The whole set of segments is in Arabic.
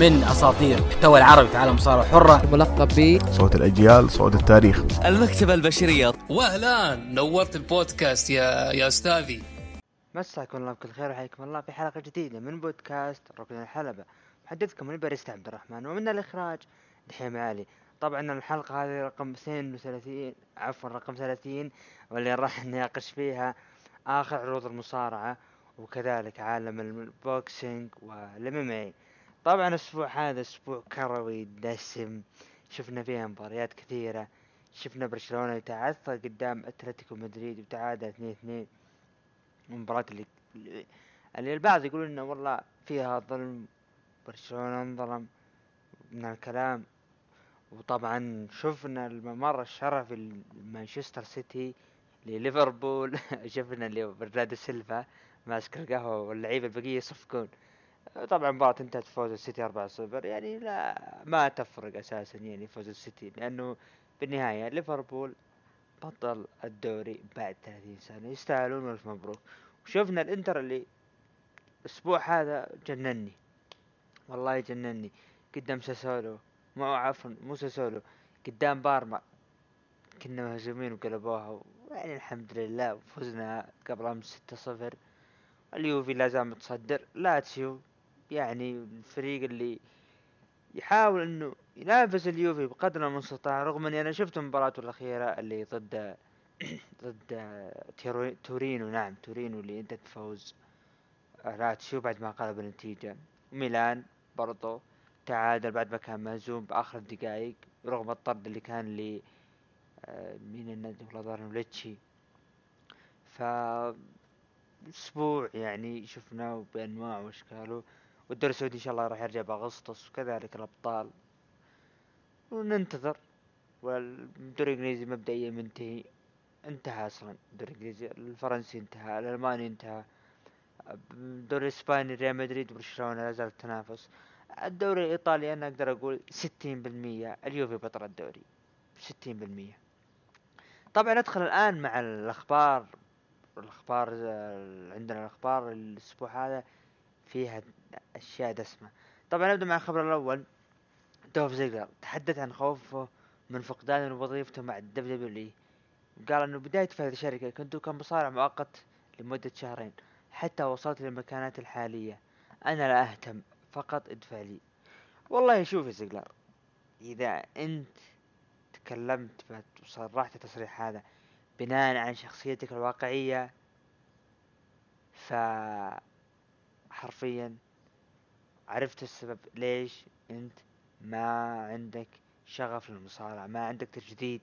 من أساطير المحتوى العربي في عالم الصارة الحرة ملقب ب صوت الأجيال صوت التاريخ. المكتبة البشرية. واهلا نورت البودكاست يا يا أستاذي. مساكم الله بكل خير وحياكم الله في حلقة جديدة من بودكاست ركن الحلبة. محدثكم من باريستا عبد الرحمن ومن الإخراج دحيم علي. طبعا الحلقة هذه رقم 32 عفوا رقم 30 واللي راح نناقش فيها آخر عروض المصارعة وكذلك عالم ال boxing وال MMA طبعا الأسبوع هذا أسبوع كروي دسم. شفنا فيه مباريات كثيرة. شفنا برشلونة يتعثر قدام أتلتيكو مدريد وتعادل 2 2 المباراة اللي اللي البعض يقول إنه والله فيها ظلم. برشلونة انظلم. من الكلام. وطبعا شفنا الممر الشرفي لمانشستر سيتي لليفربول. شفنا اللي برناردو سيلفا ماسك القهوة واللعيبة البقية يصفقون. طبعا المباراة انتهت فوز السيتي 4 0 يعني لا ما تفرق أساسا يعني فوز السيتي لأنه بالنهاية ليفربول بطل الدوري بعد 30 سنة يستاهلون ألف مبروك. وشفنا الإنتر اللي الأسبوع هذا جنني والله يجنني قدام ساسولو مو عفوا مو ساسولو قدام بارما. كنا مهزومين وقلبوها يعني الحمد لله فزنا قبل أمس ستة صفر. اليوفي لا زال متصدر لاتسيو يعني الفريق اللي يحاول إنه ينافس اليوفي بقدر المستطاع رغم إني أنا شفت مباراته الأخيرة اللي ضد ضد تورينو نعم تورينو اللي انتهت فوز لاتسيو بعد ما قلب النتيجة ميلان برضو تعادل بعد ما كان مهزوم بآخر الدقائق رغم الطرد اللي كان ل آه، مين النادي والله ظهر ليتشي. ف أسبوع يعني شفناه بأنواعه وأشكاله. والدوري السعودي إن شاء الله راح يرجع بأغسطس وكذلك الأبطال. وننتظر. والدوري الإنجليزي مبدئيا منتهي. انتهى أصلا. الدوري الانجليزي الفرنسي انتهى. الألماني انتهى. الدوري الإسباني ريال مدريد وبرشلونه لا زال التنافس الدوري الإيطالي أنا أقدر أقول ستين بالمية. اليوفي بطل الدوري. ستين بالمية. طبعا ندخل الآن مع الأخبار. الأخبار عندنا الأخبار الأسبوع هذا. فيها أشياء دسمة. طبعا نبدأ مع الخبر الأول. دوف زيجلر تحدث عن خوفه من فقدان وظيفته مع ال WWE قال إنه بداية هذه الشركة كنت كمصارع مؤقت لمدة شهرين حتى وصلت للمكانات الحالية. أنا لا أهتم فقط ادفع لي. والله شوف يا زيجلر إذا أنت تكلمت وصرحت التصريح هذا بناء عن شخصيتك الواقعية ف حرفيا. عرفت السبب ليش أنت ما عندك شغف للمصارعة ما عندك تجديد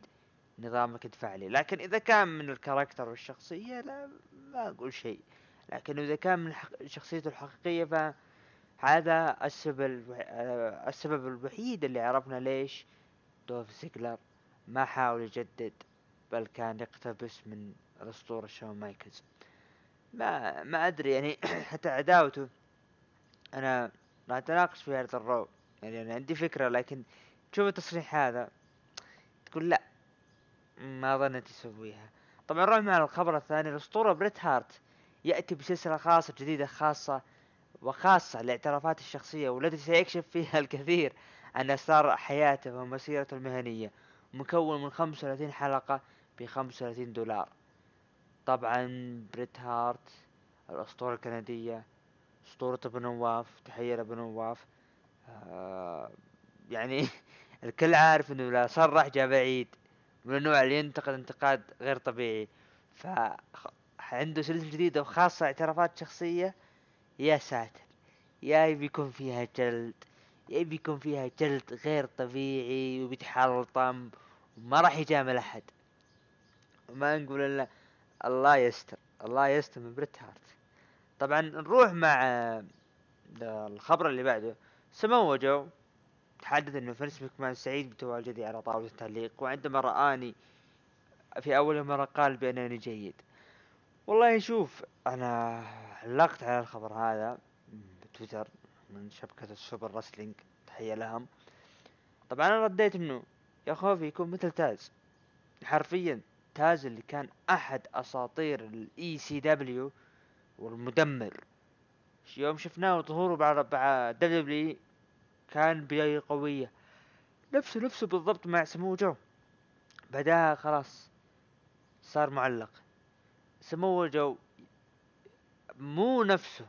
نظامك الفعلي. لكن إذا كان من ال character والشخصية لا ما أقول شيء. لكن إذا كان من شخصيته الحقيقية فهذا السبب السبب الوحيد اللي عرفنا ليش دوف زيجلر ما حاول يجدد بل كان يقتبس من الأسطورة شون مايكلز. ما ما أدري يعني حتى عداوته أنا راح أتناقش في هذا ال Raw يعني أنا عندي فكرة لكن تشوف التصريح هذا تقول لا ما ظنيت يسويها طبعا نروح مع الخبر الثاني الأسطورة بريت هارت يأتي بسلسلة خاصة جديدة خاصة وخاصة لاعترافات الشخصية والتي سيكشف فيها الكثير عن أسرار حياته ومسيرته المهنية. مكون من 35 حلقة ب 35 دولار. طبعا بريت هارت الأسطورة الكندية أسطورة أبو نواف تحية لأبو نواف. آه يعني الكل عارف إنه لا صرح جاب العيد من النوع اللي ينتقد انتقاد غير طبيعي. ف عنده سلسلة جديدة وخاصة اعترافات شخصية. يا ساتر يا بيكون فيها جلد يا بيكون فيها جلد غير طبيعي وبيتحلطم وما راح يجامل أحد. وما نقول إلا الله يستر الله يستر من بريت هارت طبعا نروح مع الخبر اللي بعده. سمو جو تحدث إنه فينس مكمان سعيد بتواجدي على طاولة التعليق وعندما رآني في أول مرة قال بأنني جيد. والله شوف أنا علقت على الخبر هذا بتويتر من شبكة السوبر ريسلينج تحية لهم. طبعا أنا رديت إنه يا خوفي يكون مثل تاز حرفيا. تاز اللي كان أحد أساطير ال ECW والمدمر. يوم شفناه ظهوره بعد بعد WWE كان بداية قوية. نفسه نفسه بالضبط مع سمو جو. بعدها خلاص صار معلق. سمو جو مو نفسه.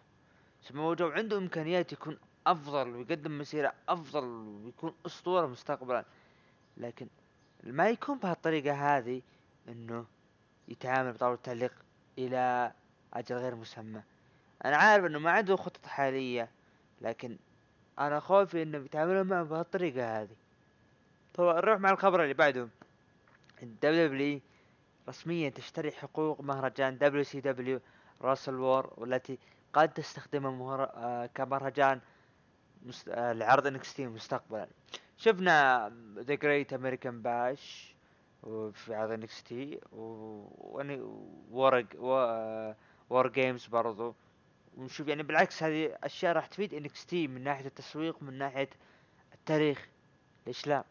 سمو جو عنده إمكانيات يكون أفضل ويقدم مسيرة أفضل ويكون أسطورة مستقبلا. لكن ما يكون بهالطريقة هذه إنه يتعامل بطاولة التعليق إلى أجل غير مسمى. أنا عارف إنه ما عنده خطط حالية لكن أنا خوفي إنه بيتعاملون معه بهالطريقة هذه. طبعا نروح مع الخبر اللي بعده. ال WWE رسميا تشتري حقوق مهرجان WCW ريسل وور والتي قد تستخدمها مهر... آه كمهرجان مست... آه لعرض NXT مستقبلا. شفنا The Great American Bash في عرض NXT و WarGames برضو. ونشوف يعني بالعكس هذه أشياء راح تفيد NXT من ناحية التسويق من ناحية التاريخ ليش لا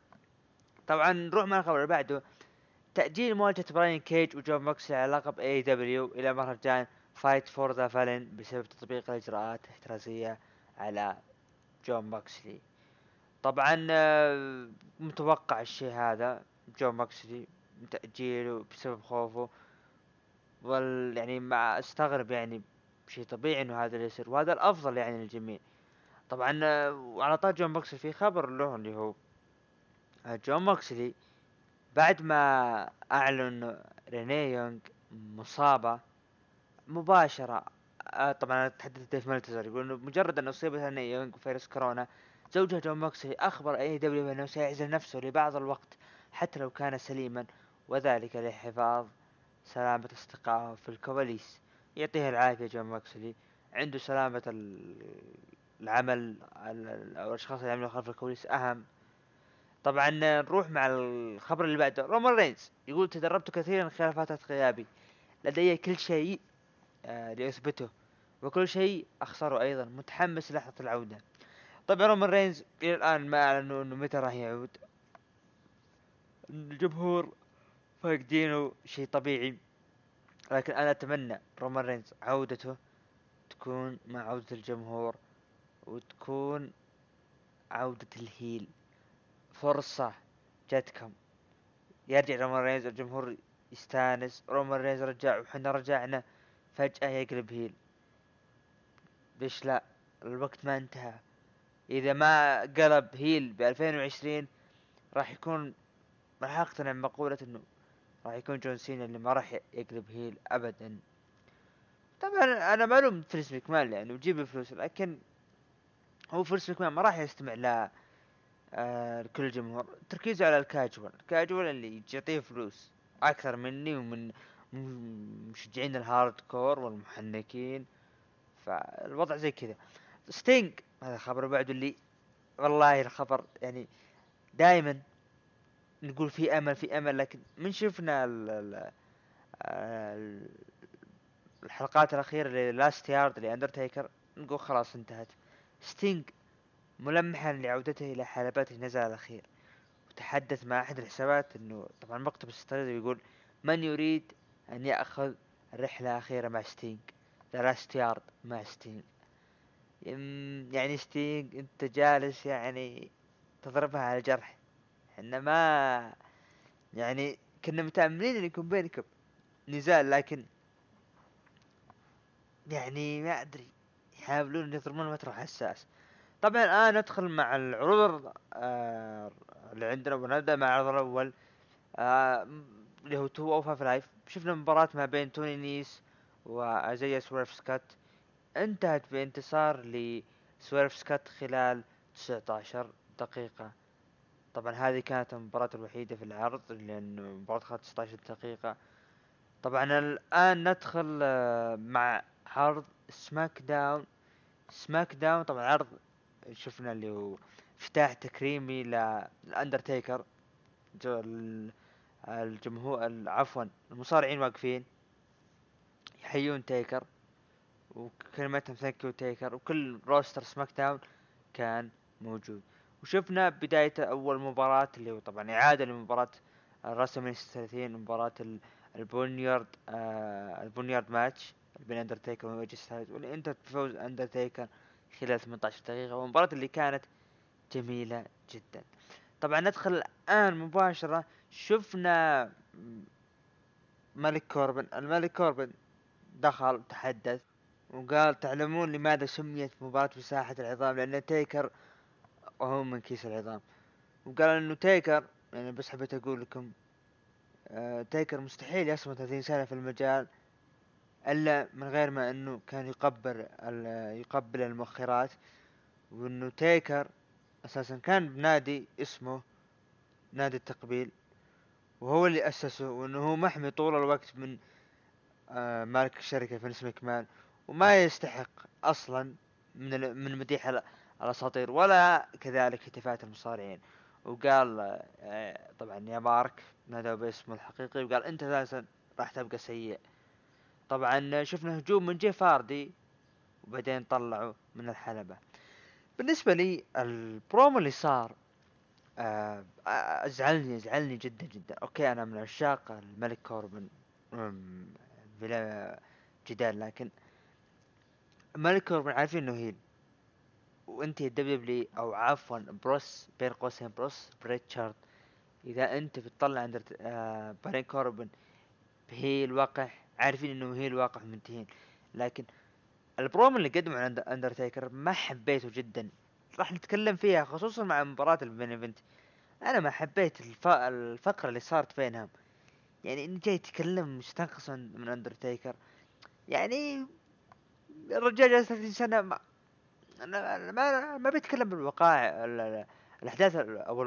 طبعا نروح مع الخبر اللي بعده. تأجيل مواجهة براين كيج وجون موكسلي على لقب AEW إلى مهرجان Fight for the Fallen بسبب تطبيق الإجراءات الاحترازية على جون موكسلي طبعا آه، متوقع الشيء هذا. جون موكسلي تأجيله بسبب خوفه. وال يعني ما استغرب يعني شيء طبيعي إنه هذا اللي يصير وهذا الأفضل يعني للجميع. طبعا آه، وعلى طار جون موكسلي في خبر له اللي هو آه، جون موكسلي بعد ما أعلن ريني يونغ مصابة مباشرة آه طبعا تحدث ديف ملتزر يقول إنه مجرد أن اصيبت ريني يونغ بفيروس كورونا زوجها جون موكسلي أخبر AEW إنه سيعزل نفسه لبعض الوقت. حتى لو كان سليما وذلك لحفاظ سلامة أصدقائه في الكواليس. يعطيه العافية جون موكسلي عنده سلامة العمل أو الأشخاص اللي يعملوا خلف الكواليس أهم. طبعا نروح مع الخبر اللي بعده. رومان رينز يقول تدربت كثيرا خلال فترة غيابي. لدي كل شيء آه لأثبته وكل شيء أخسره أيضا. متحمس لحظة العودة. طبعا رومان رينز إلى الآن ما أعلنوا أنه متى راح يعود. الجمهور فاقدينه شيء طبيعي لكن أنا أتمنى رومان رينز عودته تكون مع عودة الجمهور وتكون عودة ال heel. فرصة جتكم يرجع رومان رينز الجمهور يستانس. رومان رينز رجع وحنا رجعنا فجأة يقلب heel. ليش لا؟ الوقت ما انتهى. إذا ما قلب heel ب 2020 راح يكون راح أقتنع بمقولة إنه راح يكون جون سينا اللي ما راح يقلب heel ابدا. طبعا أنا معلوم فينس مكمان يعني يجيب الفلوس لكن هو فينس مكمان ما راح يستمع ل آه كل الجمهور تركيزه على ال casual. ال casual اللي يعطيه فلوس أكثر مني ومن مشجعين ال hardcore والمحنكين. فالوضع زي كذا. ستينج هذا خبر بعده اللي والله الخبر يعني دائما نقول في أمل في أمل لكن من شفنا ال ال الحلقات الأخيرة لل Last Ride لأندرتيكر نقول خلاص انتهت. ستينج ملمحا لعودته إلى حلبات النزال الأخير. وتحدث مع أحد الحسابات إنه طبعا مكتب استراتيجي يقول من يريد أن يأخذ الرحلة الأخيرة مع ستينج The Last Ride مع ستينج يعني ستينج أنت جالس يعني تضربها على الجرح إحنا ما يعني كنا متأملين إن يكون بينكم نزال لكن يعني ما أدري يحاولون يضربون وتر حساس طبعا الان ندخل مع العروض آه اللي عندنا ونبدا مع العرض الأول. آه اللي هو 205 Live. شفنا مباراة ما بين توني نيس وأزيا سويرف سكوت انتهت بانتصار لسويرف سكوت خلال 19 دقيقة. طبعا هذه كانت المباراة الوحيدة في العرض لأن المباراة أخذت 16 دقيقة. طبعا الآن ندخل آه، مع عرض سماكداون سماكداون طبعا عرض شفنا اللي هو افتتاح تكريمي للأندرتيكر الجمهور عفوا المصارعين واقفين يحيون تيكر وكلمتهم thank you تيكر وكل roster سماك داون كان موجود. وشفنا بداية أول مباراة اللي هو طبعا إعادة لمباراة راسل 30 مباراة ال Boneyard آه ال Boneyard match بين أندرتيكر و AJ واللي انتهت بفوز أندرتيكر خلال 18 دقيقة والمباراة اللي كانت جميلة جدا. طبعا ندخل الآن مباشرة شفنا ملك كوربن. الملك كوربن دخل تحدث وقال تعلمون لماذا سميت مباراة بساحة العظام لأن تيكر وهو من كيس العظام. وقال إنه تيكر يعني بس حبيت أقول لكم آه تيكر مستحيل يصمد 30 سنة في المجال إلا من غير ما إنه كان يقبل يقبل المؤخرات وإنه تيكر أساسا كان بنادي اسمه نادي التقبيل وهو اللي أسسه وإنه هو محمي طول الوقت من آه مالك الشركة فينس مكمان وما يستحق أصلا من من مديح الأساطير ولا كذلك هتافات المصارعين. وقال آه، طبعا يا مارك نادوا باسمه الحقيقي وقال أنت أساسا راح تبقى سيء. طبعا شفنا هجوم من جيف هاردي وبعدين طلعوا من الحلبة. بالنسبة لي البرومو اللي صار آه، ازعلني ازعلني جدا جدا. okay أنا من عشاق الملك كوربن بلا جدال لكن الملك كوربن عارفين إنه heel. وانت دبليو أو عفوا بروس بين قوسين بروس بريتشارد. إذا أنت بتطلع عند آه بارون كوربن بهي الواقع عارفين إنه هي الواقع منتهين. لكن البروم اللي قدمه عند أندرتيكر ما حبيته جدا. راح نتكلم فيها خصوصا مع مباراة ال main event أنا ما حبيت الف... الفقرة اللي صارت بينهم. يعني إني جاي يتكلم مستنقص من أندرتيكر. يعني الرجال جالس 30 سنة ما أنا ما ما بيتكلم بالوقائع الأحداث أو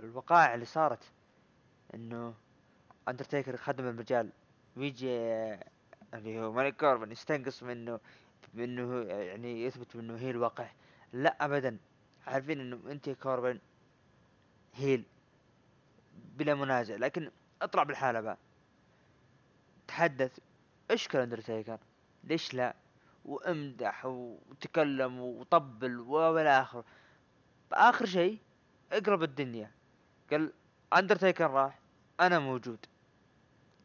الوقائع اللي صارت. إنه اندرتيكر خدم المجال. ويجي اللي هو مالك كوربن يستنقص منه بانه يعني يثبت إنه هي الواقع. لا ابدا. عارفين إنه أنت كوربن heel بلا منازع. لكن اطلع بالحالة بقى. تحدث اشكر اندرتيكر ليش لا؟ وامدح وتكلم وطبل وإلى آخره. اخر شيء اقلب الدنيا. قال اندرتيكر راح أنا موجود.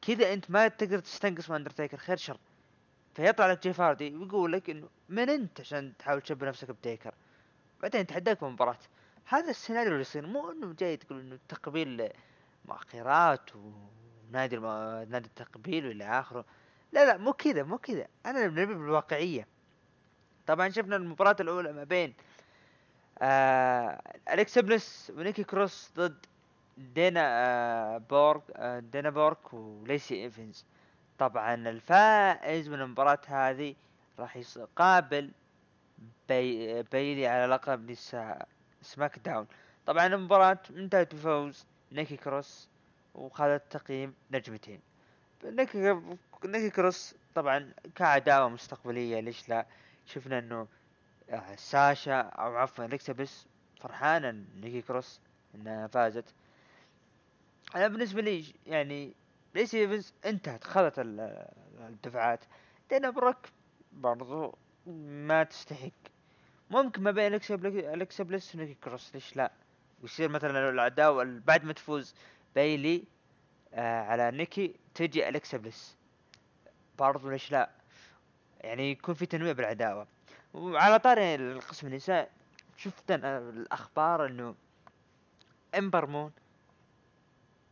كذا أنت ما تقدر تستنقص من اندرتيكر خير شر. فيطلع لك جيف هاردي ويقول لك إنه من أنت عشان تحاول تشبه نفسك بتيكر؟ بعدين تحداك بمباراة هذا السيناريو اللي يصير مو إنه جاي تقول إنه تقبيل مؤخرات ونادي الم... نادي التقبيل وإلى آخره. لا لا مو كذا مو كذا أنا نبي بالواقعية. طبعا شفنا المباراة الأولى ما بين آه أليكسا بلس ونيكي كروس ضد دينا آه بروك آه دينا بروك وليسي إيفنز. طبعا الفائز من المباراة هذه راح يقابل بي بيلي على لقب نساء سماك داون طبعا المباراة انتهت بفوز نيكي كروس وخذت تقييم نجمتين. نيكي نيكي كروس طبعا كعداوة مستقبلية ليش لا؟ شفنا إنه آه، ساشا أو عفوا الكسا بلس فرحانة نيكي كروس إنها فازت. أنا بالنسبة لي يعني ليسي إيفنز انتهت خذت الدفعات. دينا بروك برضو ما تستحق. ممكن ما بين الكسا بلس ونيكي كروس ليش لا؟ ويصير مثلا العداوة بعد ما تفوز بايلي آه على نيكي تجي الكسا بلس برضو ليش لا؟ يعني يكون في تنويع بالعداوة. وعلى طاري القسم النساء شفت أنا الأخبار إنه إمبر مون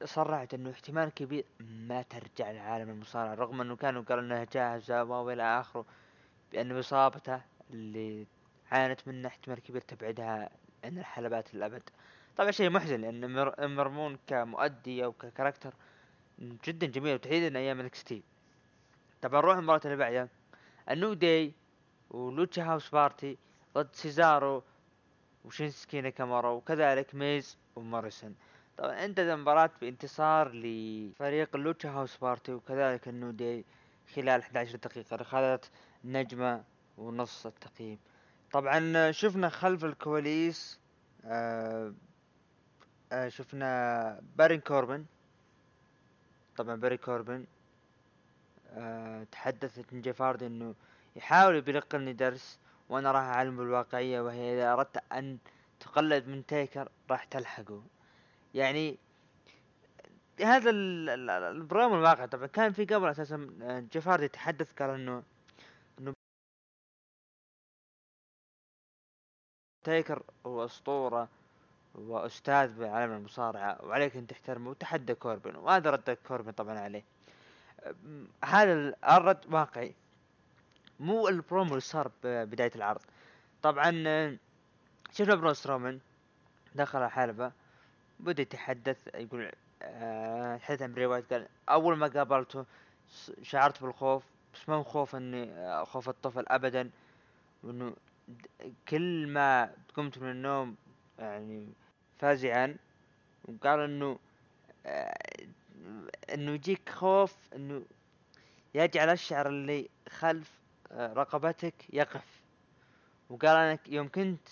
صرحت إنه احتمال كبير ما ترجع لعالم المصارعة رغم إنه كانوا قالوا إنها جاهزة والى آخره بأن اصابته اللي عانت منه احتمال كبير تبعدها عن الحلبات للابد طبعا شيء محزن لأن إمبر مون كمؤدي أو ك character جدا جميل وتحديدا أيام ال NXT. طبعا نروح المباراة اللي بعدها النو داي ولوتشا هاوس بارتي ضد سيزارو وشينسكي ناكامورا وكذلك ميز وماريسون طبعا انتهت المباراة بانتصار لفريق اللوتشا هاوس بارتي وكذلك النو داي خلال 11 دقيقة اخذت نجمة ونص التقييم. طبعا شفنا خلف الكواليس آه آه شفنا بارون كوربن. طبعا بارون كوربن آه تحدثت جيف هاردي إنه يحاول بيلقني درس وأنا راح اعلم بالواقعية وهي إذا أردت أن تقلد من تيكر راح تلحقه. يعني هذا البروم الواقع طبعا كان في قبل أساسا آه، جيف هاردي تحدث قال انه تيكر هو أسطورة وأستاذ بعالم المصارعة وعليك أن تحترمه وتحدى كوربن وهذا رد كوربن طبعا عليه. هذا الرد واقعي. مو البرومو اللي صار ببدايه العرض. طبعا شفنا برون سترومان دخل الحلبة بدأ يتحدث يقول آه، حدث عن بري وايت قال أول ما قابلته شعرت بالخوف بس ما هو خوف إني آه، خوف الطفل ابدا وإنه كل ما قمت من النوم يعني فازعا وقال إنه آه، إنه يجيك خوف إنه يجعل الشعر اللي خلف آه، رقبتك يقف. وقال أنا يوم كنت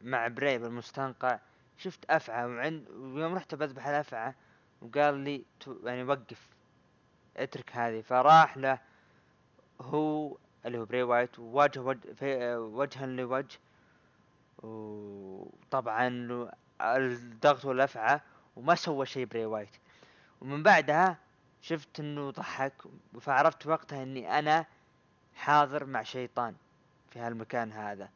مع بري بالمستنقع شفت أفعى وعند ويوم رحت بذبح الأفعى وقال لي يعني وقف اترك هذه. فراح له هو اللي هو بري وايت وواجه وجها لوجه. وطبعا لدغته الأفعى وما سوى شيء بري وايت. ومن بعدها شفت إنه ضحك فعرفت وقتها إني أنا حاضر مع شيطان في هالمكان هذا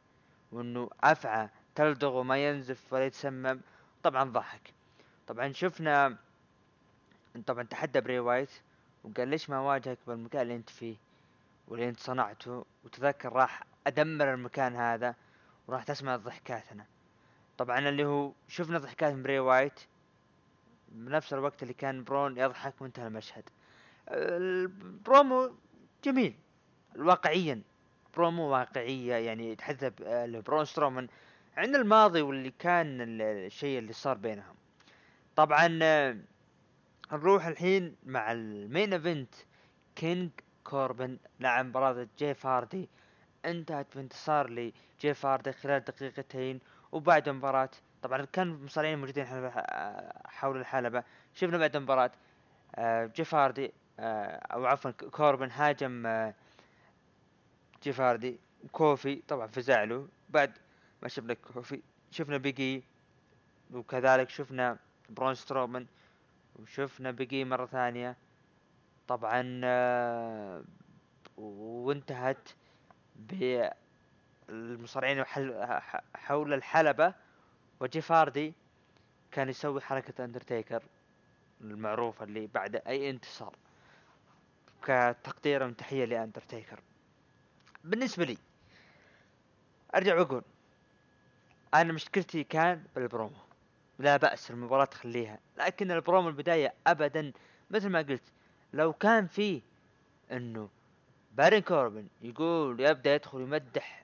وإنه أفعى تلدغ وما ينزف ولا يتسمم. طبعا ضحك. طبعا شفنا طبعا تحدى بري وايت وقال ليش ما واجهك بالمكان اللي أنت فيه واللي أنت صنعته؟ وتذكر راح أدمر المكان هذا وراح تسمع ضحكاتنا. طبعا اللي هو شفنا ضحكات بري وايت بنفس الوقت اللي كان برون يضحك وانتهى المشهد. البرومو جميل واقعيا. برومو واقعية يعني يتحدث ب- آه، لبرون سترومان عن الماضي واللي كان ال- الشيء اللي صار بينهم. طبعا آه، نروح الحين مع ال main event كينج كوربن. لعب مباراة جيف هاردي. انتهت بانتصار لجيف هاردي خلال دقيقتين وبعد المباراة طبعا كان المصارعين موجودين حول- الحلبة. شفنا بعد المباراة آه، جيف هاردي آه، أو عفوا كوربن هاجم آه، جيف هاردي كوفي طبعا فزع له بعد ما شفنا كوفي شفنا بيج إي وكذلك شفنا برون سترومان وشفنا بيج إي مرة ثانية. طبعا وانتهت بالمصارعين حول الحلبة. وجيف هاردي كان يسوي حركة اندرتيكر المعروفة اللي بعد أي انتصار كتقدير وتحية لاندرتيكر بالنسبة لي أرجع وأقول أنا مشكلتي كان بالبرومو. لا بأس المباراة تخليها. لكن البرومو البداية ابدا مثل ما قلت لو كان فيه إنه بارون كوربن يقول يبدأ يدخل يمدح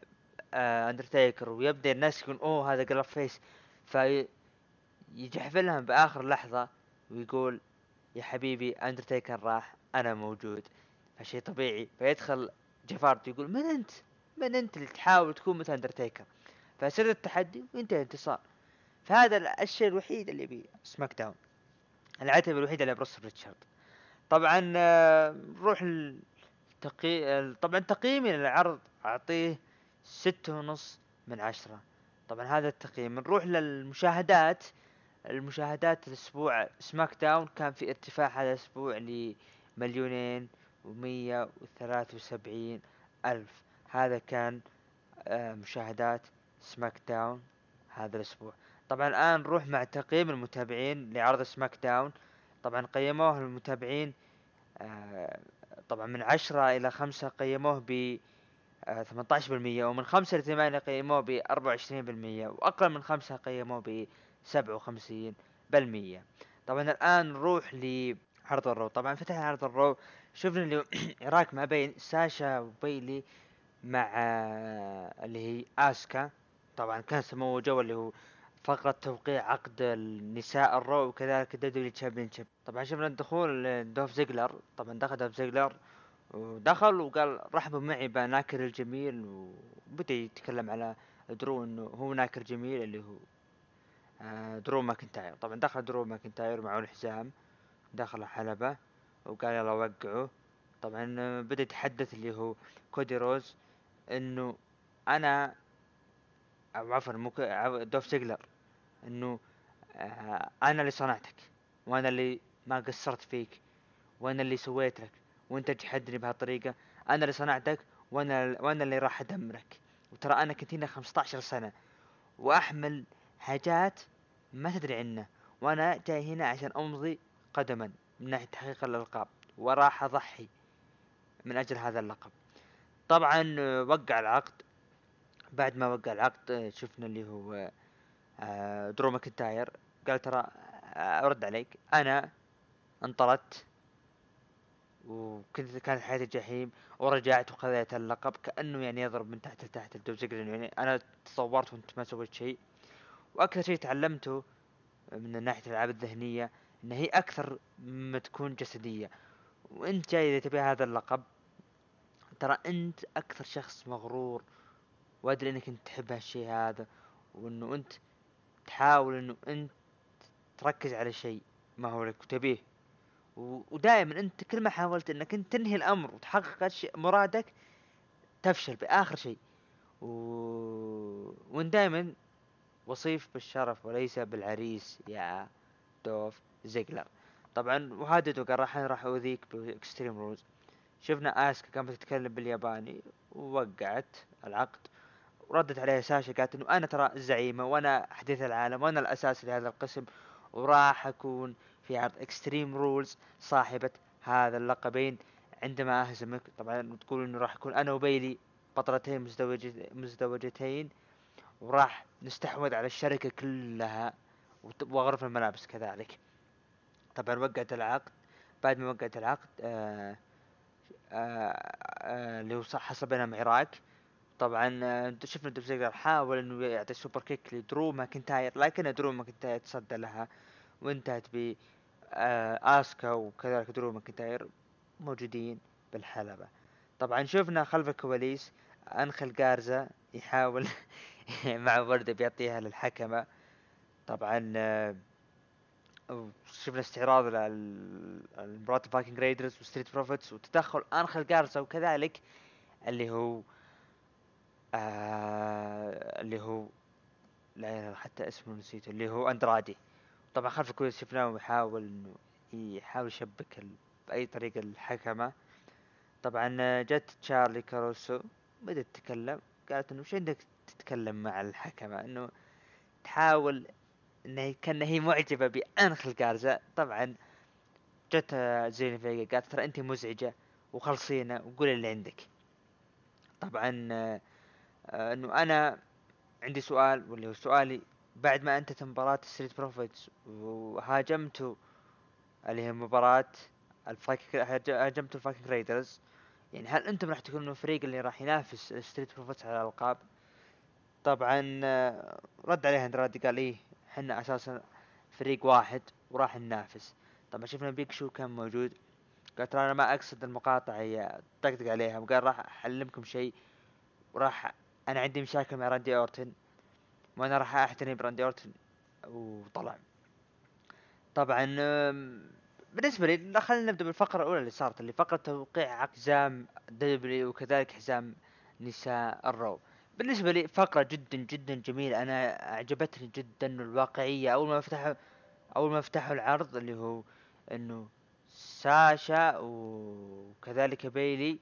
آه اندرتيكر ويبدأ الناس يقول أوه هذا قلب face. في يجحفلهم بآخر لحظة ويقول يا حبيبي اندرتيكر راح أنا موجود. فشيء طبيعي. فيدخل جيف هاردي يقول من أنت؟ من أنت اللي تحاول تكون مثل اندرتيكر فيصير التحدي وينتهي الانتصار. فهذا ال- الشيء الوحيد اللي بي سماك داون العتبة الوحيدة اللي بروس بريتشارد. طبعا آه، نروح التقي... طبعا تقييمي للعرض أعطيه ستة ونص من عشرة. طبعا هذا التقييم. نروح للمشاهدات المشاهدات الأسبوع سماك داون كان في ارتفاع هذا الأسبوع لمليونين ومية وثلاثة وسبعين ألف. هذا كان آه، مشاهدات سماك داون هذا الأسبوع. طبعا الآن نروح مع تقييم المتابعين لعرض سماك داون طبعا قيموه المتابعين آه، طبعا من عشرة إلى خمسة قيموه ب ثمانية عشر بالمية ومن خمسة لثمانية قيموه وعشرين بالمية وأقل من خمسة قيموه وخمسين بالمية. طبعا الآن نروح لعرض الرو. طبعا فتح عرض الرو. شفنا اللي عراك ما بين ساشا وبيلي مع آه، اللي هي آسكا. طبعا كان سموه جو اللي هو فقرة توقيع عقد النساء الرو وكذلك ال W champion طبعا شفنا الدخول دولف زيجلر. طبعا دخل دولف زيجلر. ودخل وقال رحبوا معي بناكر الجميل وبدأ يتكلم على درو إنه هو ناكر جميل اللي هو آه، درو ماكنتاير. طبعا دخل درو ماكنتاير معه الحزام دخل الحلبة وقال يلا وقعوا. طبعا بدأ يتحدث اللي هو كودي روز إنه أنا أو عفوا مو ك- عف- دوف زيجلر إنه آه، أنا اللي صنعتك وأنا اللي ما قصرت فيك وأنا اللي سويت لك. وانت تحدني بهالطريقة. أنا اللي صنعتك وأنا وأنا اللي راح أدمرك. وترى أنا كنت هنا 15 سنة. وأحمل حاجات ما تدري عنه. وأنا جاي هنا عشان أمضي قدما من ناحية تحقيق الألقاب. وراح أضحي من أجل هذا اللقب. طبعا آه، وقع العقد. بعد ما وقع العقد آه، شفنا اللي هو آه، درو ماكنتاير. قال ترى أرد عليك. أنا انطردت وكنت كانت حياتي جحيم ورجعت وخذيت اللقب كأنه يعني يضرب من تحت لتحت الدوب زيجلر يعني أنا تصورت وأنت ما سويت شيء. وأكثر شيء تعلمته من ناحية الألعاب الذهنية إن هي أكثر ما تكون جسدية. وأنت جاي إذا تبي هذا اللقب ترى أنت أكثر شخص مغرور وأدري إنك أنت تحب هالشيء هذا وإنه أنت تحاول إنه أنت تركز على شيء ما هو لك. وتبيه ودائما أنت كل ما حاولت إنك إنت تنهي الأمر وتحقق مرادك تفشل بآخر شيء. و... وانت دائما وصيف بالشرف وليس بالعريس يا دولف زيجلر. طبعا وهدد وقال راح راح أؤذيك بإكستريم رولز. شفنا آسكا كانت تتكلم بالياباني ووقعت العقد وردت عليها ساشا قالت إنه أنا ترى الزعيمه وأنا حديث العالم وأنا الأساس لهذا القسم وراح أكون في عرض اكستريم رولز صاحبة هذا اللقبين عندما أهزمك. طبعا تقول إنه راح يكون أنا وبيلي بطلتين مزدوجتين وراح نستحوذ على الشركة كلها وغرف الملابس كذلك. طبعا وقعت العقد. بعد ما وقعت العقد آه آه آه اللي هو حصل بينهم عراك. طبعا شفنا دولف حاول إنه يعطي super kick لدرو ماكنتاير لكن درو ماكنتاير تصدى لها. وانتهت ب آه، آسكا وكذلك درو ماكنتاير موجودين بالحلبة. طبعا شفنا خلف الكواليس انخل جارزا يحاول مع وردة بيعطيها للحكمة. طبعا آه، شفنا استعراض لمباراة الفايكنج ريدرز وستريت بروفيتس وتدخل انخل جارزا وكذلك اللي هو آه اللي هو لا حتى اسمه نسيته اللي هو أندرادي. طبعا خلف الكواليس شفناه يحاول إنه يحاول يشبك بأي طريقة الحكمة. طبعا جت تشارلي كاروسو بدأت تتكلم قالت إنه وش عندك تتكلم مع الحكمة؟ إنه تحاول انها كان هي معجبة بانخل جارزا طبعا جت زيني فيجا قالت ترى أنت مزعجة وخلصينا وقولي اللي عندك. طبعا آه، إنه أنا عندي سؤال واللي هو سؤالي بعد ما انتهت مباراة ستريت بروفيتس وهاجمتوا اللي هي مباراة الفايكنج هاج- هاجمتوا الفايكنج ريدرز يعني هل أنتم راح تكونوا الفريق اللي راح ينافس ستريت بروفيتس على الألقاب؟ طبعا آه، رد عليها اندرادي قال إيه إحنا أساسا فريق واحد وراح ننافس. طبعا شفنا بيك شو كان موجود. قال ترى أنا ما أقصد المقاطعة هي طقطق عليها وقال راح اعلمكم شيء وراح أنا عندي مشاكل مع راندي اورتن وأنا راح اعتني براندي أورتن وطلع. طبعا بالنسبة لي خلينا نبدأ بالفقرة الأولى اللي صارت اللي فقرة توقيع حزام دبليو وكذلك حزام نساء الرو. بالنسبة لي فقرة جدا جدا جميلة. أنا أعجبتني جدا الواقعية. أول ما فتحوا أول ما فتحوا العرض اللي هو إنه ساشا وكذلك بيلي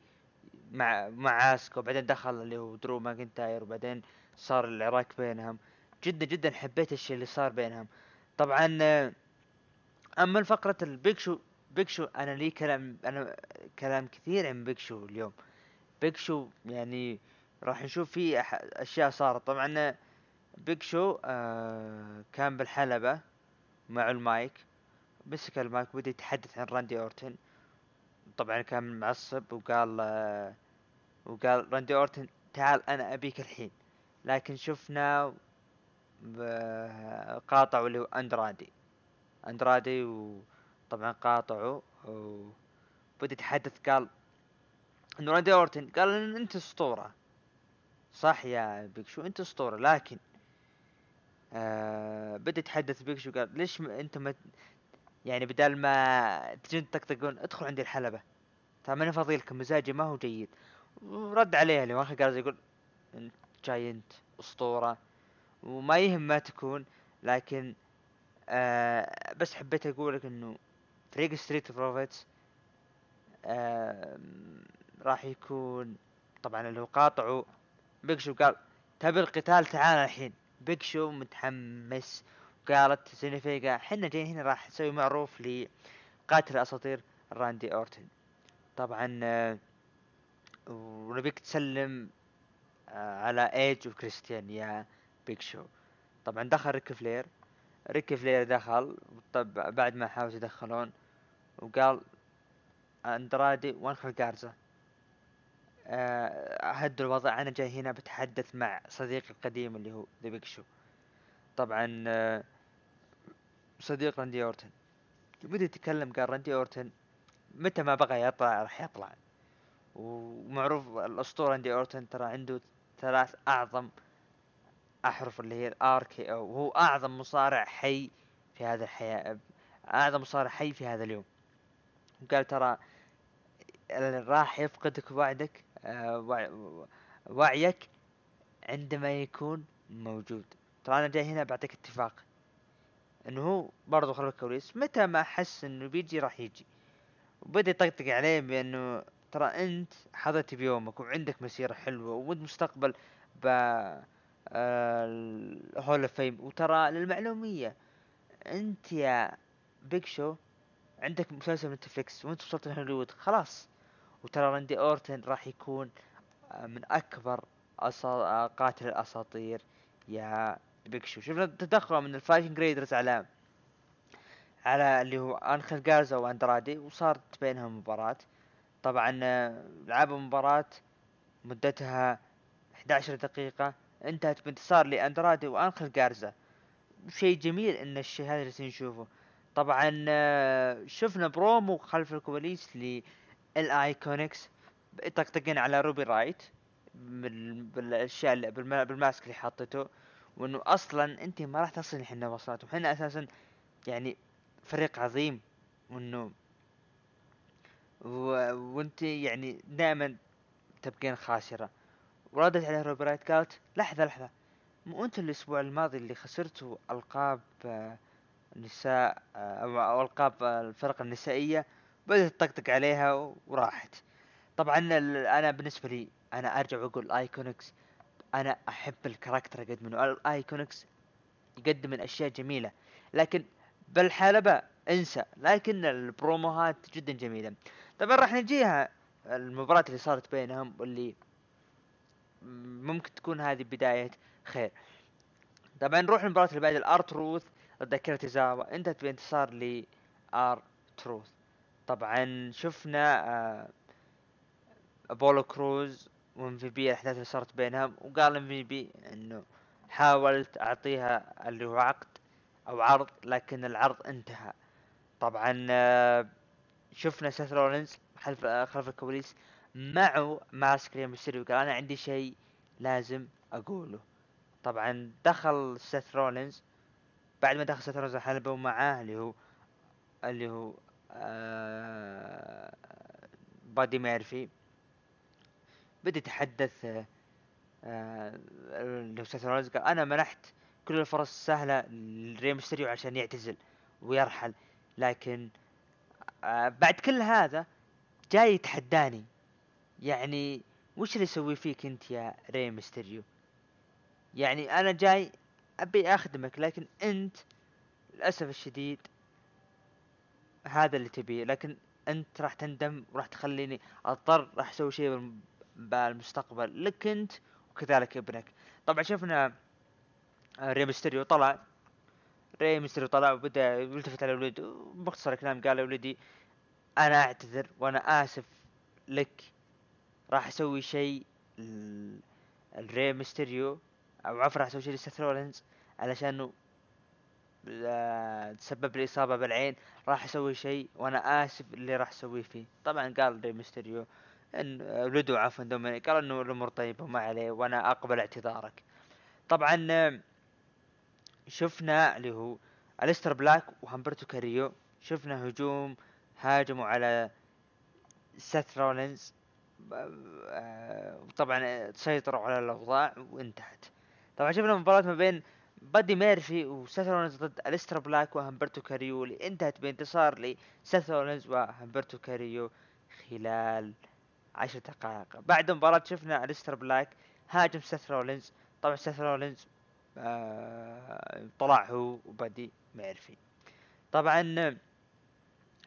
مع مع اسكا وبعدين دخل اللي هو درو ماكنتاير وبعدين صار العراك بينهم. جدا جدا حبيت الشيء اللي صار بينهم. طبعا آه، أما الفقرة البيج شو بيج شو أنا لي كلام أنا كلام كثير عن بيج شو اليوم. بيج شو يعني راح نشوف فيه أشياء صارت. طبعا آه، بيج شو آه كان بالحلبة مع المايك. مسك المايك وبدأ يتحدث عن راندي أورتن. طبعا كان معصب وقال آه وقال راندي أورتن تعال أنا أبيك الحين. لكن شفنا قاطعوا اللي هو أندرادي اندرادي وطبعا قاطعوا وبدا يتحدث قال انه راندي أورتن قال إن أنت أسطورة. صح يا بيج شو أنت أسطورة لكن آه بدأ يتحدث بيج شو قال ليش ما أنت ما يعني بدال ما تجون تطقطقون ادخل عندي الحلبة. ترى ماني فاضي لكم مزاجي ما هو جيد. ورد عليه اللي اخر قال يقول انت جاي انت أسطورة. وما يهم ما تكون لكن آه بس حبيت أقول لك إنه فريق ستريت بروفيتس آه راح يكون طبعا هو قاطعوا بيج شو قال تبي القتال؟ تعال الحين. بيج شو متحمس قالت زيلينا فيجا حنا جايين هنا راح نسوي معروف لقاتل الاساطير راندي أورتن. طبعا آه، ونبيك تسلم على ايج وكريستيان يا بيج شو طبعا دخل ريك فلير ريك فلير دخل طب بعد ما حاولوا يدخلون وقال أندرادي وانخل جارزا آه، هدوا الوضع أنا جاي هنا بتحدث مع صديقي القديم اللي هو ذا بيج شو طبعا آه، صديق راندي أورتن. بدا يتكلم قال راندي أورتن متى ما بغى يطلع راح يطلع. ومعروف الأسطورة راندي أورتن ترى عنده ثلاث أعظم أحرف اللي هي الار كي أو وهو أعظم مصارع حي في هذا الحياة أعظم مصارع حي في هذا اليوم. وقال ترى راح يفقدك وعدك آه، وع- وعيك عندما يكون موجود. ترى أنا جاي هنا بعطيك اتفاق إنه هو برضو خلف الكواليس متى ما حس إنه بيجي راح يجي. وبدأ يطقطق عليه بأنه ترى أنت حظيت بيومك وعندك مسيرة حلوة وانت مستقبل ب Hall of Fame وترى للمعلومية أنت يا بيج شو عندك مسلسل نتفليكس وأنت وصلت لهوليوود خلاص. وترى راندي أورتن راح يكون آه، من أكبر. آه، قاتل الأساطير يا بيج شو شفنا تدخله من الفايكنج ريدرز على على اللي هو انخل جارزا وأندرادي وصارت بينهم مباراة. طبعا آه، لعبوا مباراة مدتها 11 دقيقة. انتهت بانتصار لاندرادي وانخل جارزا. شيء جميل إن الشيء هذا اللي نشوفه طبعا آه، شفنا برومو خلف الكواليس للايكونكس يطقطقين على روبي رايوت بال- بالأشياء بال mask اللي حاطته وإنه أصلا أنت ما راح تصل إحنا وصلت. وحنا أساسا يعني فريق عظيم. وإنه و... وانت يعني دائما تبقين خاسرة. وردت عليه روبي رايوت قالت لحظة لحظة مو أنتوا الأسبوع الماضي اللي خسرتوا ألقاب نساء أو ألقاب الفرق النسائية؟ بدأت تطقطق عليها وراحت. طبعا أنا بالنسبة لي أنا أرجع وأقول الايكونكس أنا أحب ال character قدمنه الايكونكس يقدم الاشياء جميلة لكن بالحلبة انسى لكن البروموهات جدا جميلة. طبعا راح نجيها المباراة اللي صارت بينهم واللي ممكن تكون هذه بداية خير. طبعا نروح للمباراة اللي بعد الآر تروث. ضد أكيرا توزاوا انتهت بانتصار ل ار تروث. طبعا شفنا آه، أبولو كروز وإم في بي الأحداث اللي صارت بينهم وقال إم في بي إنه حاولت أعطيها اللي هو عقد أو عرض لكن العرض انتهى. طبعا آه، شفنا سيث رولينز خلف آه، خلف الكواليس معه mask ري ميستيريو قال أنا عندي شيء لازم أقوله. طبعا دخل سيث رولينز بعد ما دخل سيث رولينز الحلبة ومعاه اللي هو اللي هو آه بادي ميرفي. بدأ يتحدث آه آه، اللي سيث رولينز قال أنا منحت كل الفرص السهلة لري ميستيريو عشان يعتزل ويرحل. لكن آه بعد كل هذا جاي يتحداني. يعني وش اللي يسوي فيك انت يا ري ميستيريو يعني أنا جاي أبي أخدمك لكن أنت للأسف الشديد هذا اللي تبيه. لكن أنت راح تندم وراح تخليني أضطر راح أسوي شيء بالم- بالمستقبل. لك أنت وكذلك ابنك. طبعا شفنا آه، ري ميستيريو طلع ري ميستيريو طلع وبدأ يلتفت على ولده باختصار الكلام قال ولدي أنا أعتذر وأنا آسف لك. راح أسوي شيء لري ميستيريو أو عفوا راح أسوي شيء لسيث رولينز علشانه لا- تسبب لي إصابة بالعين راح أسوي شيء وأنا آسف اللي راح أسويه فيه. طبعا قال ري ميستيريو إن ولده عفوا دومينيك قال إنه الأمور طيبة وما عليه وأنا أقبل اعتذارك. طبعا شفنا اللي هو أليستر بلاك وهمبرتو كاريو شفنا هجوم هاجموا على سيث رولينز آه، وطبعا سيطروا على الأوضاع وانتهت. طبعا شفنا مباراة ما بين بادي ميرفي وسيث رولينز ضد أليستر بلاك وهمبرتو كاريو اللي انتهت بانتصار لسيث رولينز وهمبرتو كاريو خلال عشر دقائق. بعد المباراة شفنا أليستر بلاك هاجم سيث رولينز. طبعا سيث رولينز طلع هو وبادي ميرفي طبعا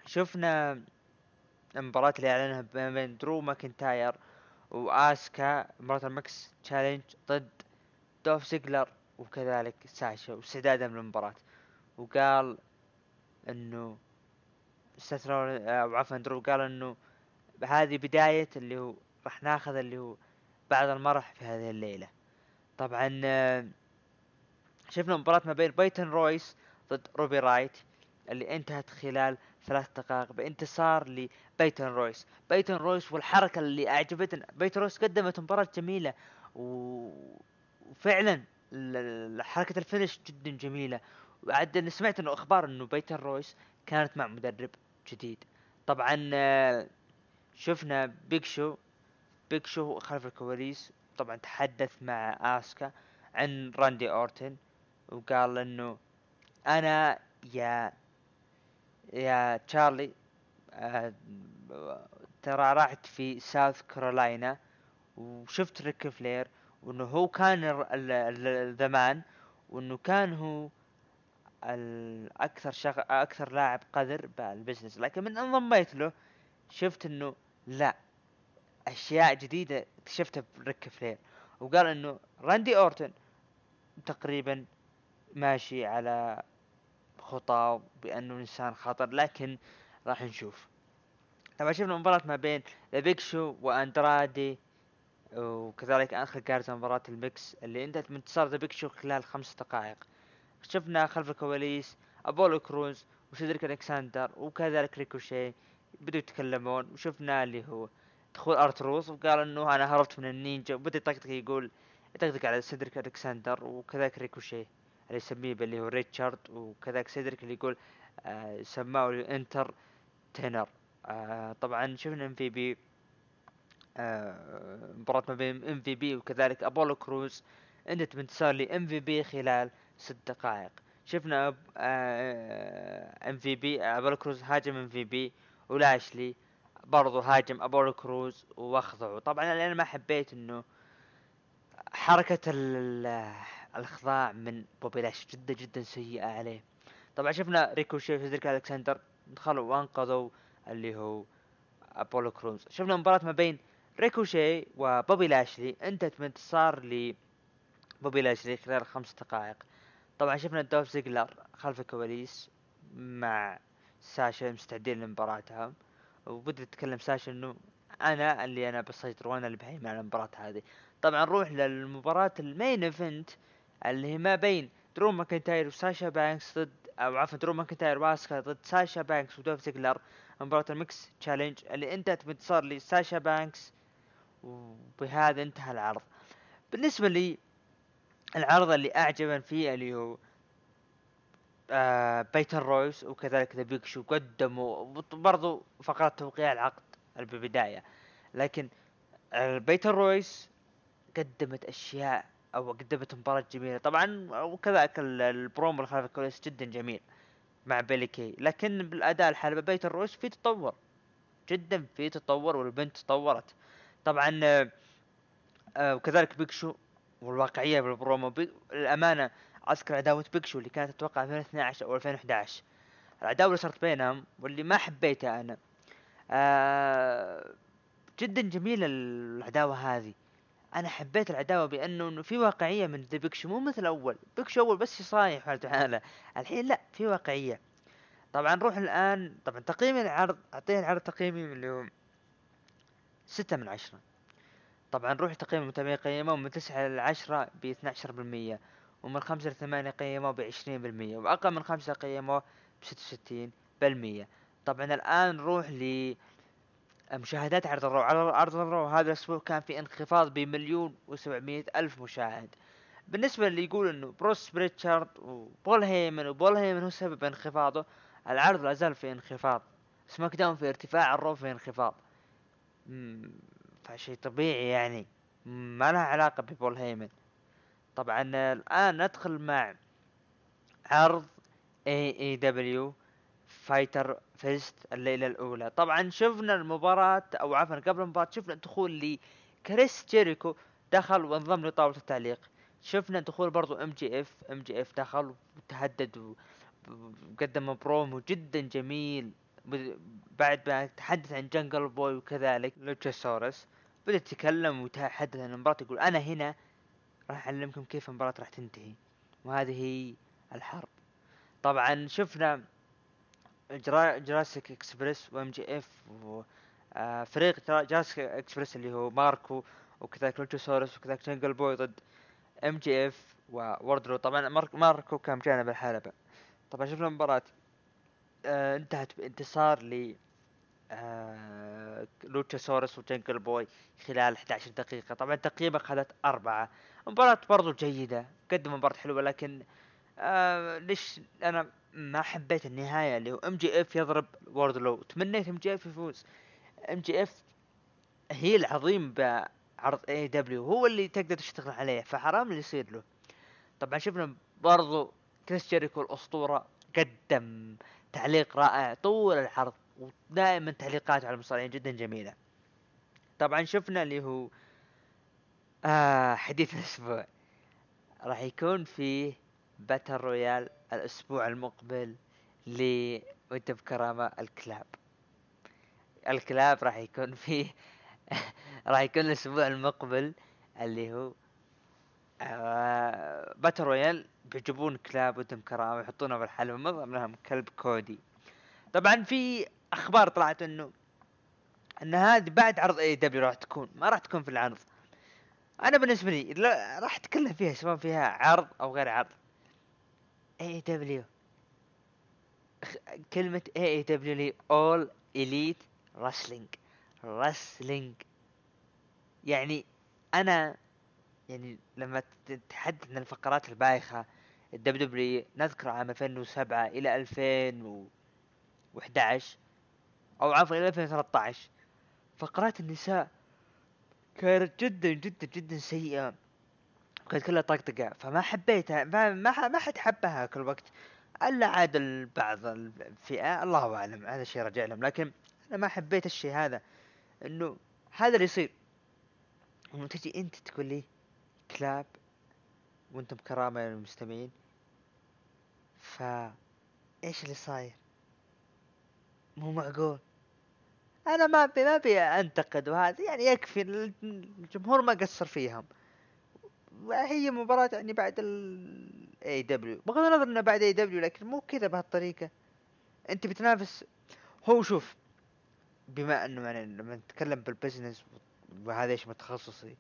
شفنا المباراة اللي أعلنها بين درو ماكنتاير وآسكا مباراة ال mixed challenge ضد دوف زيجلر وكذلك ساشا واستعدادا للمباراة. وقال إنه استثنوا أو عفوا درو قال إنه هذه بداية اللي هو راح ناخذ اللي هو بعض المرح في هذه الليلة. طبعا شفنا مباراة ما بين بيتن رويس ضد روبي رايوت اللي انتهت خلال ثلاث دقائق بانتصار لبيتن رويس. بيتن رويس والحركة اللي أعجبتنا. بيتن رويس قدمت مباراة جميلة. وفعلا حركة ال finish جدا جميلة. وقد سمعت إنه أخبار إنه بيتن رويس كانت مع مدرب جديد. طبعا شفنا بيج شو بيج شو خلف الكواليس. طبعا تحدث مع آسكا عن راندي أورتن. وقال إنه أنا يا يا تشارلي آه ترى راحت في ساوث كارولاينا وشفت ريك فلير وإنه هو كان الزمان وإنه كان هو الأكثر شغ... أكثر لاعب قدر بال business. لكن من انضميت له شفت إنه لا أشياء جديدة اكتشفتها بريك فلير. وقال إنه راندي أورتن تقريبا ماشي على خطى بأنه إنسان خطر لكن راح نشوف. طبعا شفنا مباراة ما بين ذا شو وأندرادي وكذلك آخر كارثة مباراة الميكس اللي أنتهت من انتصار ذا شو خلال خمس دقائق. شفنا خلف الكواليس أبولو كروز وسيدريك الكساندر وكذلك ريكوشي بدوا يتكلمون. وشفنا اللي هو دخول ارتروس وقال إنه أنا هربت من النينجا وبدأ يطقطق يقول يطقطق على سيدريك الكساندر وكذلك ريكوشي. اللي يسميه باللي هو ريتشارد وكذلك سيدريك اللي يقول آه سماه انتر تينر. آه طبعا شفنا إم في بي آه مباراة ما بين إم في بي وكذلك أبولو كروز إنت بانتصار لام في بي خلال ست دقائق. شفنا إم في بي أبولو كروز هاجم إم في بي ولاشلي برضو هاجم أبولو كروز واخضعوا طبعا أنا ما حبيت إنه حركة الأخضاع من بوبي لاشلي جدا جدا سيئة عليه. طبعا شفنا ريكوشي سيدريك الكسندر دخلوا وأنقذوا اللي هو ابولو كروز شفنا مباراة ما بين ريكوشي وبوبي لاشلي انتهت بانتصار ل بوبي لاشلي خلال خمس دقائق. طبعا شفنا دوف زيجلر خلف الكواليس مع ساشا مستعدين لمباراتها وبدأ يتكلم ساشا إنه أنا اللي أنا بسيطر وأنا اللي بهيمن على المباراة هذه. طبعا نروح للمباراة ال main event اللي ما بين درو ماكنتاير وساشا بانكس ضد أو عفوا درو ماكنتاير واسكا ضد ساشا بانكس ودوف زيجلر. مباراة ال mixed challenge اللي انتهت بانتصار لساشا بانكس وبهذا انتهى العرض. بالنسبة لي العرض اللي أعجبني فيه اللي هو آه بيتن رويس وكذلك ذا بيج شو قدموا برضو فقرات توقيع العقد بالبداية. لكن بيتن رويس قدمت أشياء أو قدمت مباراة جميلة. طبعا وكذلك البرومو اللي خلف الكواليس جدا جميل مع بيلي كاي. لكن بالأداء الحالي بيتن رويس في تطور. جدا في تطور والبنت تطورت. طبعا آه وكذلك بيج شو والواقعية بالبرومو. الامانه أذكر عداوة بيج شو اللي كانت أتوقع 2012 أو 2011 العداوة اللي صارت بينهم واللي ما حبيتها أنا. آه جدا جميلة العداوة هذه. أنا حبيت العداوة بأنه إنه في واقعية من ذا بيكشو مو مثل أول. بيكشو أول بس يصايح حالته حاله الحين لا في واقعية. طبعا نروح الآن طبعا تقييم العرض اعطيه العرض تقييمي اللي هو ستة من عشرة. طبعا روح تقييم المتابعين قيموه من تسعة لعشرة باثنى بالمية ومن خمسة لثمانية قيموه بعشرين بالمية وأقل من خمسة قيموه بستة وستين بالمية. طبعا الآن نروح ل مشاهدات عرض الرو عرض الرو هذا الأسبوع كان في انخفاض بمليون وسبعمية ألف مشاهد. بالنسبة اللي يقول إنه بروس بريتشارد وبول هيمن وبول هيمن هو سبب انخفاضه العرض لا زال في انخفاض. سماك داون في ارتفاع الرو في انخفاض. فشيء طبيعي يعني. ما لها علاقة ببول هيمن. طبعا الآن ندخل مع عرض AEW Fyter Fest الليلة الأولى. طبعا شفنا المباراة أو عفوا قبل المباراة شفنا دخول لي كريس جيريكو دخل وانضم لطاولة التعليق. شفنا دخول برضو إم جي إف إم جي إف دخل وتهدد وقدم برومو جدا جميل. بعد ما تحدث عن Jungle Boy وكذلك Luchasaurus بدأ يتكلم ويتحدث عن المباراة يقول أنا هنا راح أعلمكم كيف المباراة راح تنتهي. وهذه هي الحرب. طبعا شفنا Jura... Jurassic Express و MJF فريق Jura- Jurassic Express اللي هو ماركو وكذلك Luchasaurus وكذلك Jungle Boy ضد MJF و Wardlow طبعا مارك- ماركو كان بجانب الحلبة. طبعا شفنا المباراة آه انتهت بانتصار ل آه Luchasaurus و Jungle Boy خلال 11 دقيقة. طبعا تقريبا اخذت أربعة. مباراة برضو جيدة قدم مباراة حلوة لكن آه ليش أنا ما حبيت النهاية اللي هو ام جي اف يضرب ووردلو تمنيت ام جي اف يفوز. ام جي اف هي العظيم بعرض AEW هو اللي تقدر تشتغل عليه فحرام اللي يصير له. طبعا شفنا برضو كريس جيريكو الأسطورة قدم تعليق رائع طول العرض ودائما تعليقاته على المصارعين جدا جميلة. طبعا شفنا اللي هو آه حديث الأسبوع. راح يكون فيه باتل رويال الأسبوع المقبل ل وانت بكرامة الكلاب. الكلاب راح يكون فيه راح يكون الأسبوع المقبل اللي هو آه باتل رويال بيجيبون كلاب ودم كرامة يحطونه في الحلبة من ضمنهم كلب كودي. طبعا في أخبار طلعت إنه إن هذه بعد عرض اي دبليو راح تكون ما راح تكون في العرض. أنا بالنسبة لي راح أتكلم فيها سواء فيها عرض أو غير عرض. اي دبليو كلمة اي دبليو لي اول اليت رسلينج رسلينج يعني أنا يعني لما ت- تحدث عن الفقرات البايخة ال WWE نذكر عام 2007 إلى 2011 أو عفوا إلى 2013 فقرات النساء كانت جدا جدا جدا سيئة. وكانت كلها طقطقة فما حبيتها ما ما, ما حد حبها كل وقت. إلا عاد البعض الفئة الله أعلم هذا شيء راجع لهم. لكن أنا ما حبيت الشيء هذا إنه هذا اللي يصير. تجي أنت تقول لي كلاب وأنتم كرامة للمستمعين ف إيش اللي صاير؟ مو معقول. أنا ما ابي ما ابي أنتقد وهذا يعني يكفي الجمهور ما قصر فيهم. وهي مباراة يعني بعد ال AEW بغض النظر إنه بعد AEW لكن مو كذا بهالطريقة. أنت بتنافس. هو شوف بما إنه يعني لما نتكلم بالبزنس وهذا إيش متخصصي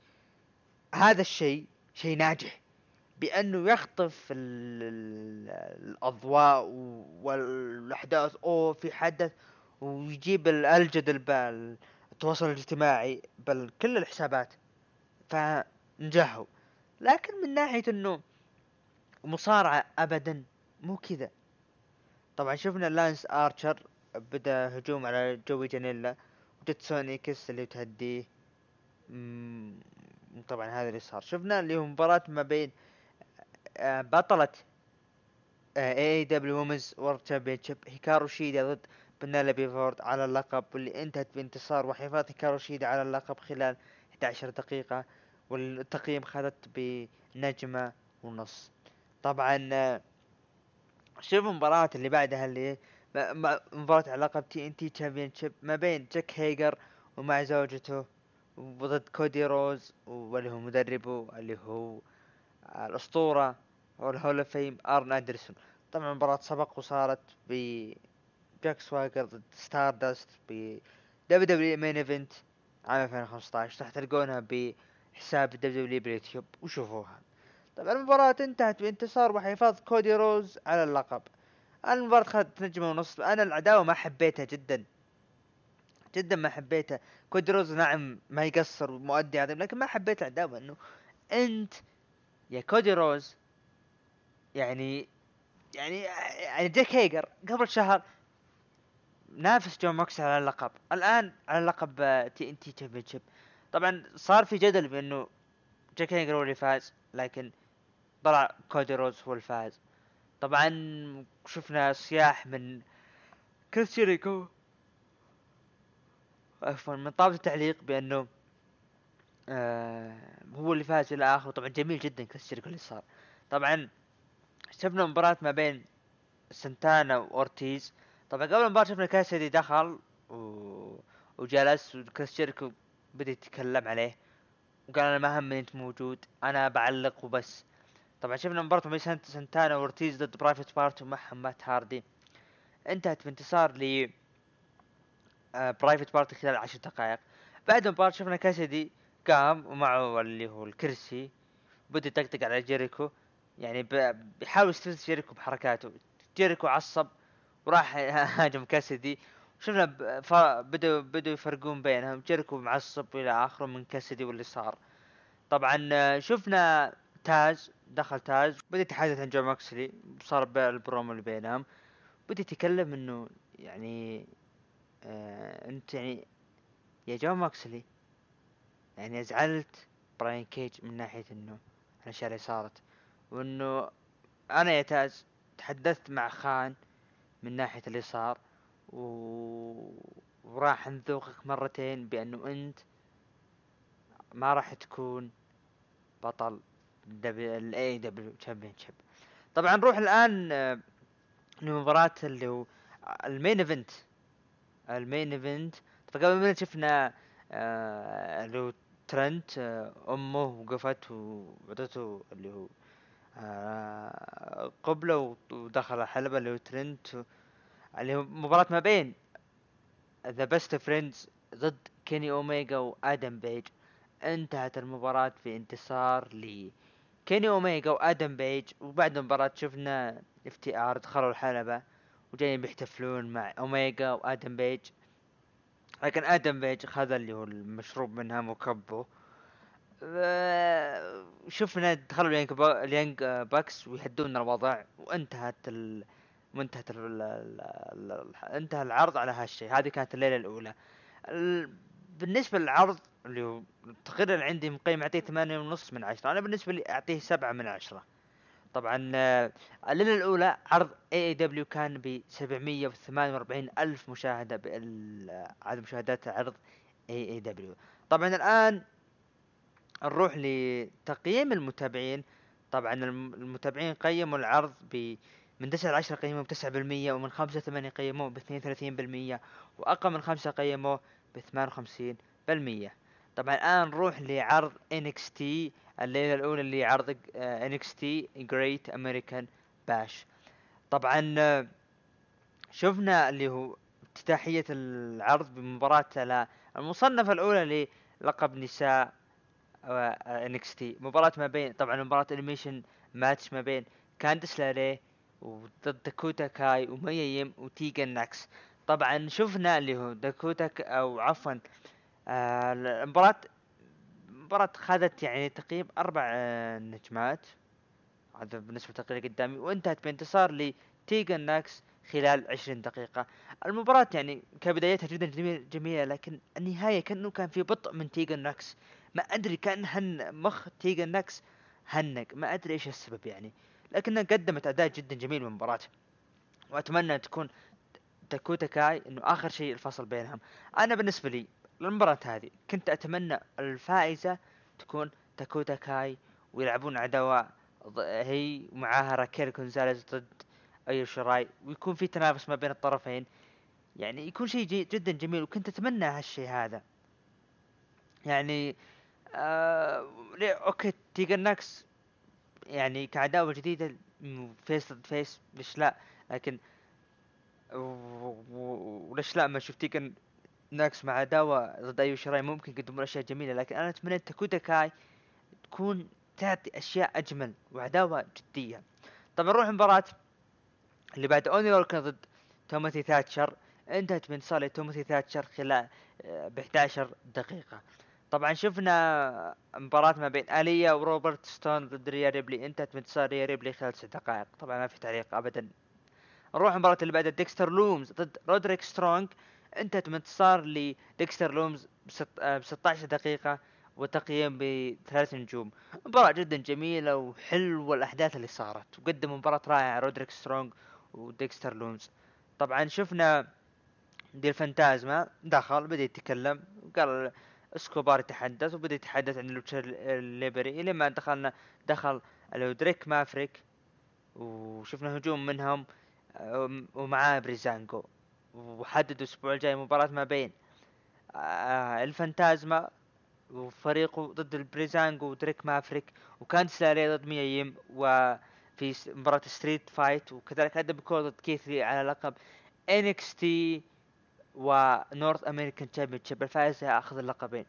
هذا الشيء شيء ناجح. بأنه يخطف ال- ال- الأضواء والأحداث. أوه في حدث. ويجيب ال- الجدل التواصل الاجتماعي بل كل الحسابات. فنجحوا لكن من ناحية إنه مصارعة ابدا مو كذا. طبعا شفنا لانس آرشر بدأ هجوم على جوي جانيلا وجت سونيكس اللي تهديه طبعا هذا اللي صار. شفنا اللي هو مباراة ما بين آه، بطلة AEW Women's World Championship هيكارو شيدا ضد Penelope Ford على اللقب واللي انتهت بانتصار وحفاظ هيكارو شيدا على اللقب خلال 11 دقيقة. والتقييم خذت بنجمة ونص. طبعا شوف المباراة اللي بعدها اللي مباراة على لقب TNT Championship ما بين جاك هيجر ومع زوجته وضد كودي روز واللي هو مدربه اللي هو الأسطورة وال Hall of Fame أرن أندرسون. طبعا مباراة سبق وصارت ب جاك سواجر ضد ستار داست ب WWE Main Event عام 2015 راح تلقونها بحساب WWE باليوتيوب وشوفوها. طبعا المباراة انتهت بانتصار وحفاظ كودي روز على اللقب. المباراة اخذت نجمة ونص أنا العداوة ما حبيتها جدا. جدا ما حبيتها. كودي روز نعم ما يقصر مؤدي عظيم لكن ما حبيت العداوة إنه أنت يا كودي روز يعني يعني يعني جاك هيجر قبل شهر نافس جون موكسلي على اللقب. الآن على لقب TNT Championship. طبعا صار في جدل بأنه جاك هيجر هو اللي فاز لكن طلع كودي روز هو الفائز طبعا شفنا صياح من كريس عفوا من طاولة التعليق بأنه آه هو اللي فاز إلى آخره. طبعا جميل جدا كريس اللي صار. طبعا شفنا مباراة ما بين سنتانا وأورتيز. طبعا قبل المباراة شفنا كاسدي دخل و... وجلس وكريس بدا يتكلم عليه. وقال أنا ما همني إنت موجود أنا بعلق وبس. طبعا شفنا مباراة بين سنتانا وأورتيز ضد Private Party ومعهم مات هاردي. انتهت بانتصار ل آه، Private Party خلال عشر دقائق. بعد المباراة شفنا كاسدي قام ومعه اللي هو الكرسي بدا يطقطق على جيريكو. يعني بيحاول يستفز جيريكو بحركاته. جيريكو عصب وراح هاجم كاسدي شفنا بدوا بدوا يفرقون بينهم. جيريكو معصب إلى آخره من كاسدي واللي صار طبعا آه، شفنا تاز دخل تاز بدا يتحدث عن جون موكسلي. صار البرومو اللي بينهم. بدا يتكلم إنه يعني آه أنت يعني يا جون ماكسلي يعني أزعلت براين كيج من ناحية إنه الأشياء اللي صارت. وإنه أنا يا تاز تحدثت مع خان من ناحية اللي صار وراح نذوقك مرتين بأنه أنت ما راح تكون بطل ال AEW Championship طبعا نروح الآن آه، لمباراة اللي هو ال main event. ال main event. فقبل ما شفنا آه، اللي هو ترنت آه، أمه وقفت وعطته اللي هو قبلة ودخل الحلبة اللي هو ترنت. اللي هو مباراة ما بين The Best Friends ضد كيني اوميجا وادم بيج انتهت المباراة بانتصار ل كيني اوميجا وادم بيج وبعد المباراة شفنا FTR دخلوا الحلبة وجايين بيحتفلون مع اوميجا وادم بيج لكن آدم بيج خذ اللي هو المشروب منهم وكبه آه، شفنا دخلوا ال Young Bucks ويهدون الوضع وانتهت ال... وانتهت. انتهى العرض على هالشيء. هذه كانت الليلة الأولى. ال... بالنسبة للعرض اللي تقريبا عندي مقيم اعطيه ثمانية ونص من عشرة. أنا بالنسبة لي أعطيه سبعة من عشرة. طبعا آه، الليلة الأولى عرض AEW كان ب 748 ألف مشاهدة عدد مشاهدات عرض AEW طبعا الآن نروح لتقييم المتابعين. طبعا الم- المتابعين قيموا العرض ب من 9 ل 10 قيموه ب 9% ومن 5 ل 8 قيموه ب 32% وأقل من 5 قيموه ب 58% طبعا الآن نروح لعرض NXT الليلة الأولى اللي عرض آه، NXT Great American Bash. طبعا آه، شفنا اللي هو افتتاحية العرض بمباراة المصنفة الأولى للقب نساء NXT. مباراة ما بين طبعا مباراة elimination match ما بين كانديس لوراي وضد داكوتا كاي وميا يم وتيجن ناكس. طبعا شفنا اللي هو داكوتا أو عفوا آه المباراة مباراة خذت يعني تقييم أربع آه نجمات. هذا بالنسبة للتقرير قدامي. وانتهت بانتصار لتيجن ناكس خلال 20 دقيقة. المباراة يعني كبدايتها جدا جميل- جميلة لكن النهاية كأنه كان في بطء من تيجن ناكس. ما أدري كان هن مخ تيجن ناكس هنق. ما أدري إيش السبب يعني. لكنها قدمت أداء جدا جميل من المباراة وأتمنى تكون داكوتا كاي إنه آخر شيء الفصل بينهم. أنا بالنسبة لي المباراة هذه كنت أتمنى الفائزة تكون داكوتا كاي ويلعبون عداوة هي ومعاها راكيل كونزاليز ضد أيو شراي. ويكون في تنافس ما بين الطرفين. يعني يكون شيء جي جدا جميل. وكنت أتمنى هالشيء هذا. يعني آه أوكي تيجن ناكس يعني كعداوة جديدة face ضد face ليش لا لكن وليش لا؟ ما شفت تيجن ناكس مع عداوة ضد ايو شراي ممكن يقدمون أشياء جميلة لكن أنا أتمنى داكوتا كاي تكون تعطي أشياء أجمل وعداوة جدية. طبعا نروح مباراة اللي بعد أوني لوركن ضد تيموثي ثاتشر. انتهت بانتصار لتيموثي ثاتشر خلال ب 11 دقيقة. طبعا شفنا مباراة ما بين عالية وروبرت ستون ضد ريا ريبلي. انتهت بانتصار ريا ريبلي خلال ست دقائق. طبعا ما في تعليق ابدا. نروح المباراة اللي بعدها. ديكستر لومز ضد رودريك سترونج انتهت بانتصار لديكستر لومز آه، ب 16 دقيقة وتقييم بثلاث نجوم. مباراة جدا جميلة وحلوة الأحداث اللي صارت. وقدم مباراة رائعة رودريك سترونج وديكستر لومز. طبعا شفنا دي الفانتازما دخل بدأ يتكلم وقال إسكوبار يتحدث وبدأ يتحدث عن lucha libre إلى ما دخلنا دخل دريك مافريك وشفنا هجوم منهم ومعاه بريزانجو وحددوا الأسبوع الجاي مباراة ما بين آه، الفانتازما وفريقه ضد البريزانجو ودريك مافريك وكانديس لوراي ضد ميا يم وفي مباراة street fight وكذلك آدم كول ضد كيث لي على لقب NXT و North American Championship. الفائز ياخذ اللقبين.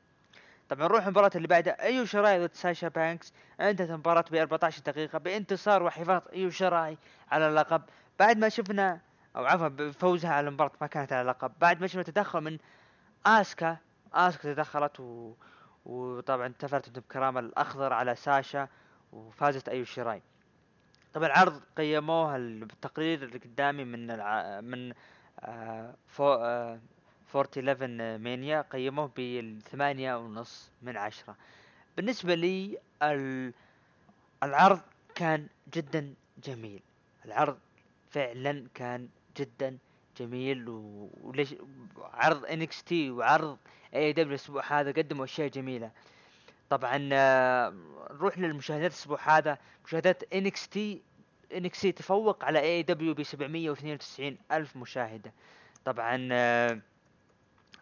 طبعا نروح المباراة اللي بعدها. أيو شراي ضد ساشا بانكس. انتهت المباراة ب 14 دقيقة بانتصار وحفاظ. أيو شراي على اللقب. بعد ما شفنا أو عفوا بفوزها على المباراة ما كانت على اللقب. بعد ما شفنا تدخل من آسكا آسكا تدخلت و... وطبعا تفلت بكرامة الأخضر على ساشا وفازت أيو شراي. طبعا العرض قيموها ال- بالتقرير اللي قدامي من الع... من آه. آه 411 Mania قيموه بالثمانية ونص من عشرة بالنسبة لي ال... العرض كان جدا جميل العرض فعلا كان جدا جميل. وليش عرض NXT وعرض AEW الأسبوع هذا قدموا أشياء جميلة طبعا آه، نروح للمشاهدات الأسبوع هذا مشاهدات NXT NXT تفوق على AEW ب 792 ألف مشاهدة. طبعا آه،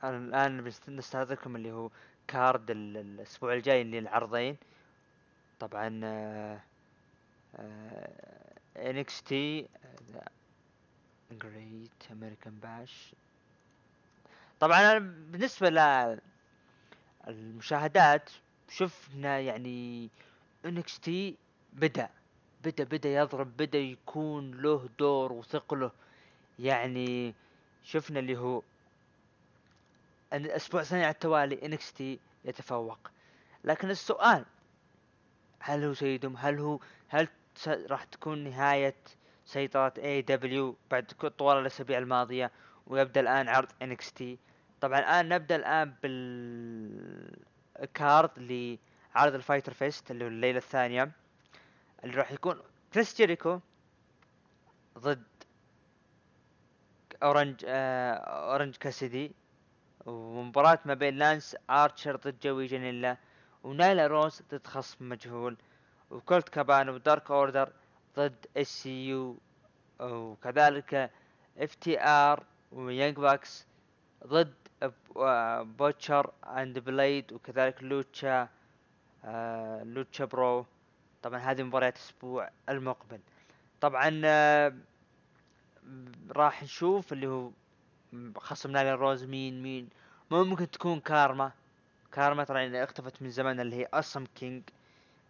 الآن نستعرضكم اللي هو card ال- الأسبوع الجاي للعرضين طبعا NXT Great American Bash طبعا أنا بالنسبة للمشاهدات شفنا يعني NXT بدأ. بدا بدأ يضرب بدأ يكون له دور وثقله. يعني شفنا اللي هو أن الأسبوع الثاني على التوالي NXT يتفوق. لكن السؤال هل هو سيدهم؟ هل هو هل راح تكون نهاية سيطرة AEW بعد طوال الأسابيع الماضية ويبدأ الآن عرض NXT طبعا الآن نبدأ الآن بال card لعرض ال Fyter Fest اللي هو الليلة الثانية. اللي راح يكون كريس جيريكو ضد أورنج آه أورنج كاسيدي. ومباراة ما بين لانس آرشر ضد جوي جانيلا ونايلا روز ضد خصم مجهول وكولت كابان و Dark Order ضد SCU. وكذلك FTR و Young Bucks ضد Butcher and Blade. وكذلك Lucha آه Lucha Bros. طبعا هذه مباريات الأسبوع المقبل. طبعا آه راح نشوف اللي هو خصم نايلا روز مين مين. ممكن تكون كارما. كارما ترى اللي اختفت من زمان اللي هي أوسم كونج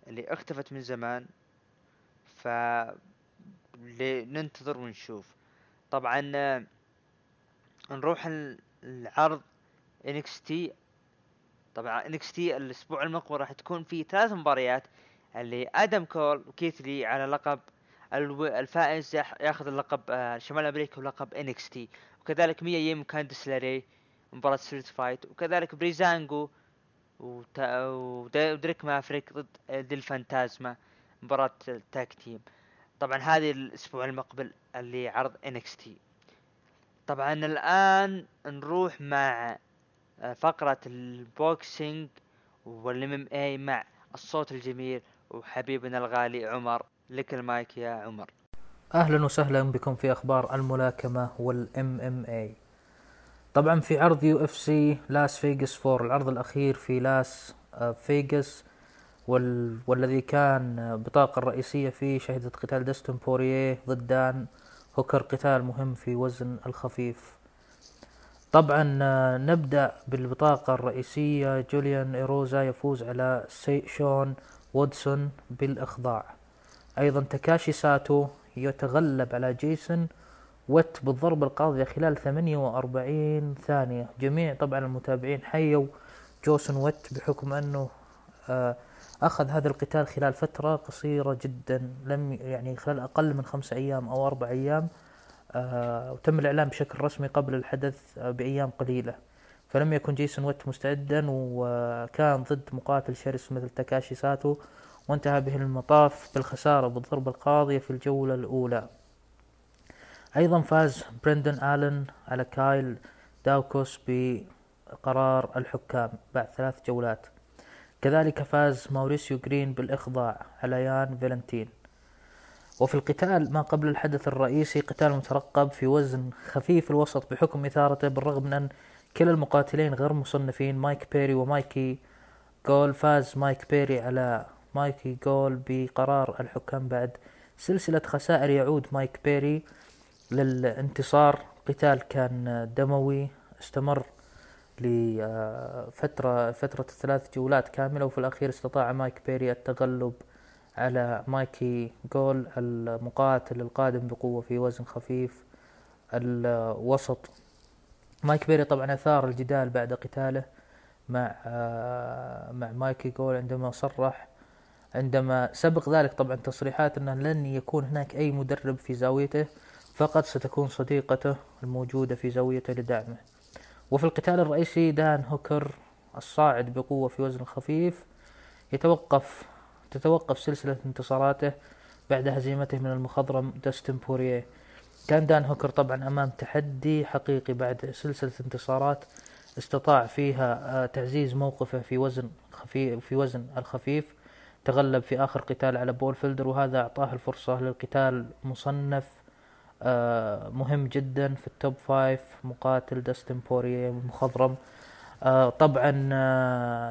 اللي اختفت من زمان. ف ننتظر ونشوف. طبعا آه، نروح ال- العرض NXT طبعا NXT الأسبوع المقبل راح تكون في ثلاث مباريات اللي آدم كول وكيث لي على لقب الفائز ياخذ اللقب آه، شمال أمريكا ولقب NXT وكذلك ميا ييم وكانديس لاراي مباراة street fight وكذلك بريزانجو ودريك مافريك ضد ديل فانتازما مباراة tag team. طبعا هذه الأسبوع المقبل اللي عرض NXT طبعا الآن نروح مع آه، فقرة ال boxing وال MMA مع الصوت الجميل وحبيبنا الغالي عمر. لك المايك يا عمر. أهلا وسهلا بكم في أخبار الملاكمة وال MMA طبعا في عرض UFC لاس فيغاس four العرض الأخير في لاس آه، فيغاس وال... والذي كان بطاقة الرئيسية فيه شهدت قتال داستن بوريه ضد دان هوكر قتال مهم في وزن الخفيف. طبعا آه، نبدأ بالبطاقة الرئيسية. جوليان إيروزا يفوز على سي شون وودسون بالإخضاع. أيضا تاكاشي ساتو يتغلب على جيسون وات بالضربة القاضية خلال 48 ثانية. جميع طبعا المتابعين حيوا جيسون وات بحكم أنه آه، أخذ هذا القتال خلال فترة قصيرة جدا لم يعني خلال أقل من خمسة أيام أو أربع أيام آه، وتم الإعلان بشكل رسمي قبل الحدث آه، بأيام قليلة. فلم يكن جيسون وات مستعدا وكان ضد مقاتل شرس مثل تاكاشي ساتو وانتهى به المطاف بالخسارة بالضربة القاضية في الجولة الأولى. أيضا فاز برندن آلن على كايل داوكوس قرار الحكام بعد ثلاث جولات. كذلك فاز ماوريسيو جرين بالإخضاع على يان فالنتين وفي القتال ما قبل الحدث الرئيسي قتال مترقب في وزن خفيف الوسط بحكم إثارته بالرغم من أن كلا المقاتلين غير مصنفين. مايك بيري ومايكي جول فاز مايك بيري على مايكي جول بقرار الحكام بعد سلسلة خسائر يعود مايك بيري للانتصار. قتال كان دموي استمر لفترة فترة ثلاث جولات كاملة وفي الأخير استطاع مايك بيري التغلب على مايكي جول المقاتل القادم بقوة في وزن خفيف الوسط. مايك بيري طبعا أثار الجدال بعد قتاله مع مع مايكي جول عندما صرح عندما سبق ذلك طبعا تصريحات أنه لن يكون هناك أي مدرب في زاويته فقط ستكون صديقته الموجودة في زاويته لدعمه. وفي القتال الرئيسي دان هوكر الصاعد بقوة في وزن خفيف يتوقف تتوقف سلسلة انتصاراته بعد هزيمته من المخضرم داستن بوريه كان دان هوكر طبعا أمام تحدي حقيقي بعد سلسلة انتصارات استطاع فيها آه، تعزيز موقفه في وزن خفيف في وزن الخفيف تغلب في آخر قتال على بول فيلدر وهذا أعطاه الفرصة للقتال مصنف آه، مهم جدا في ال top five مقاتل داستن بوريه المخضرم آه، طبعا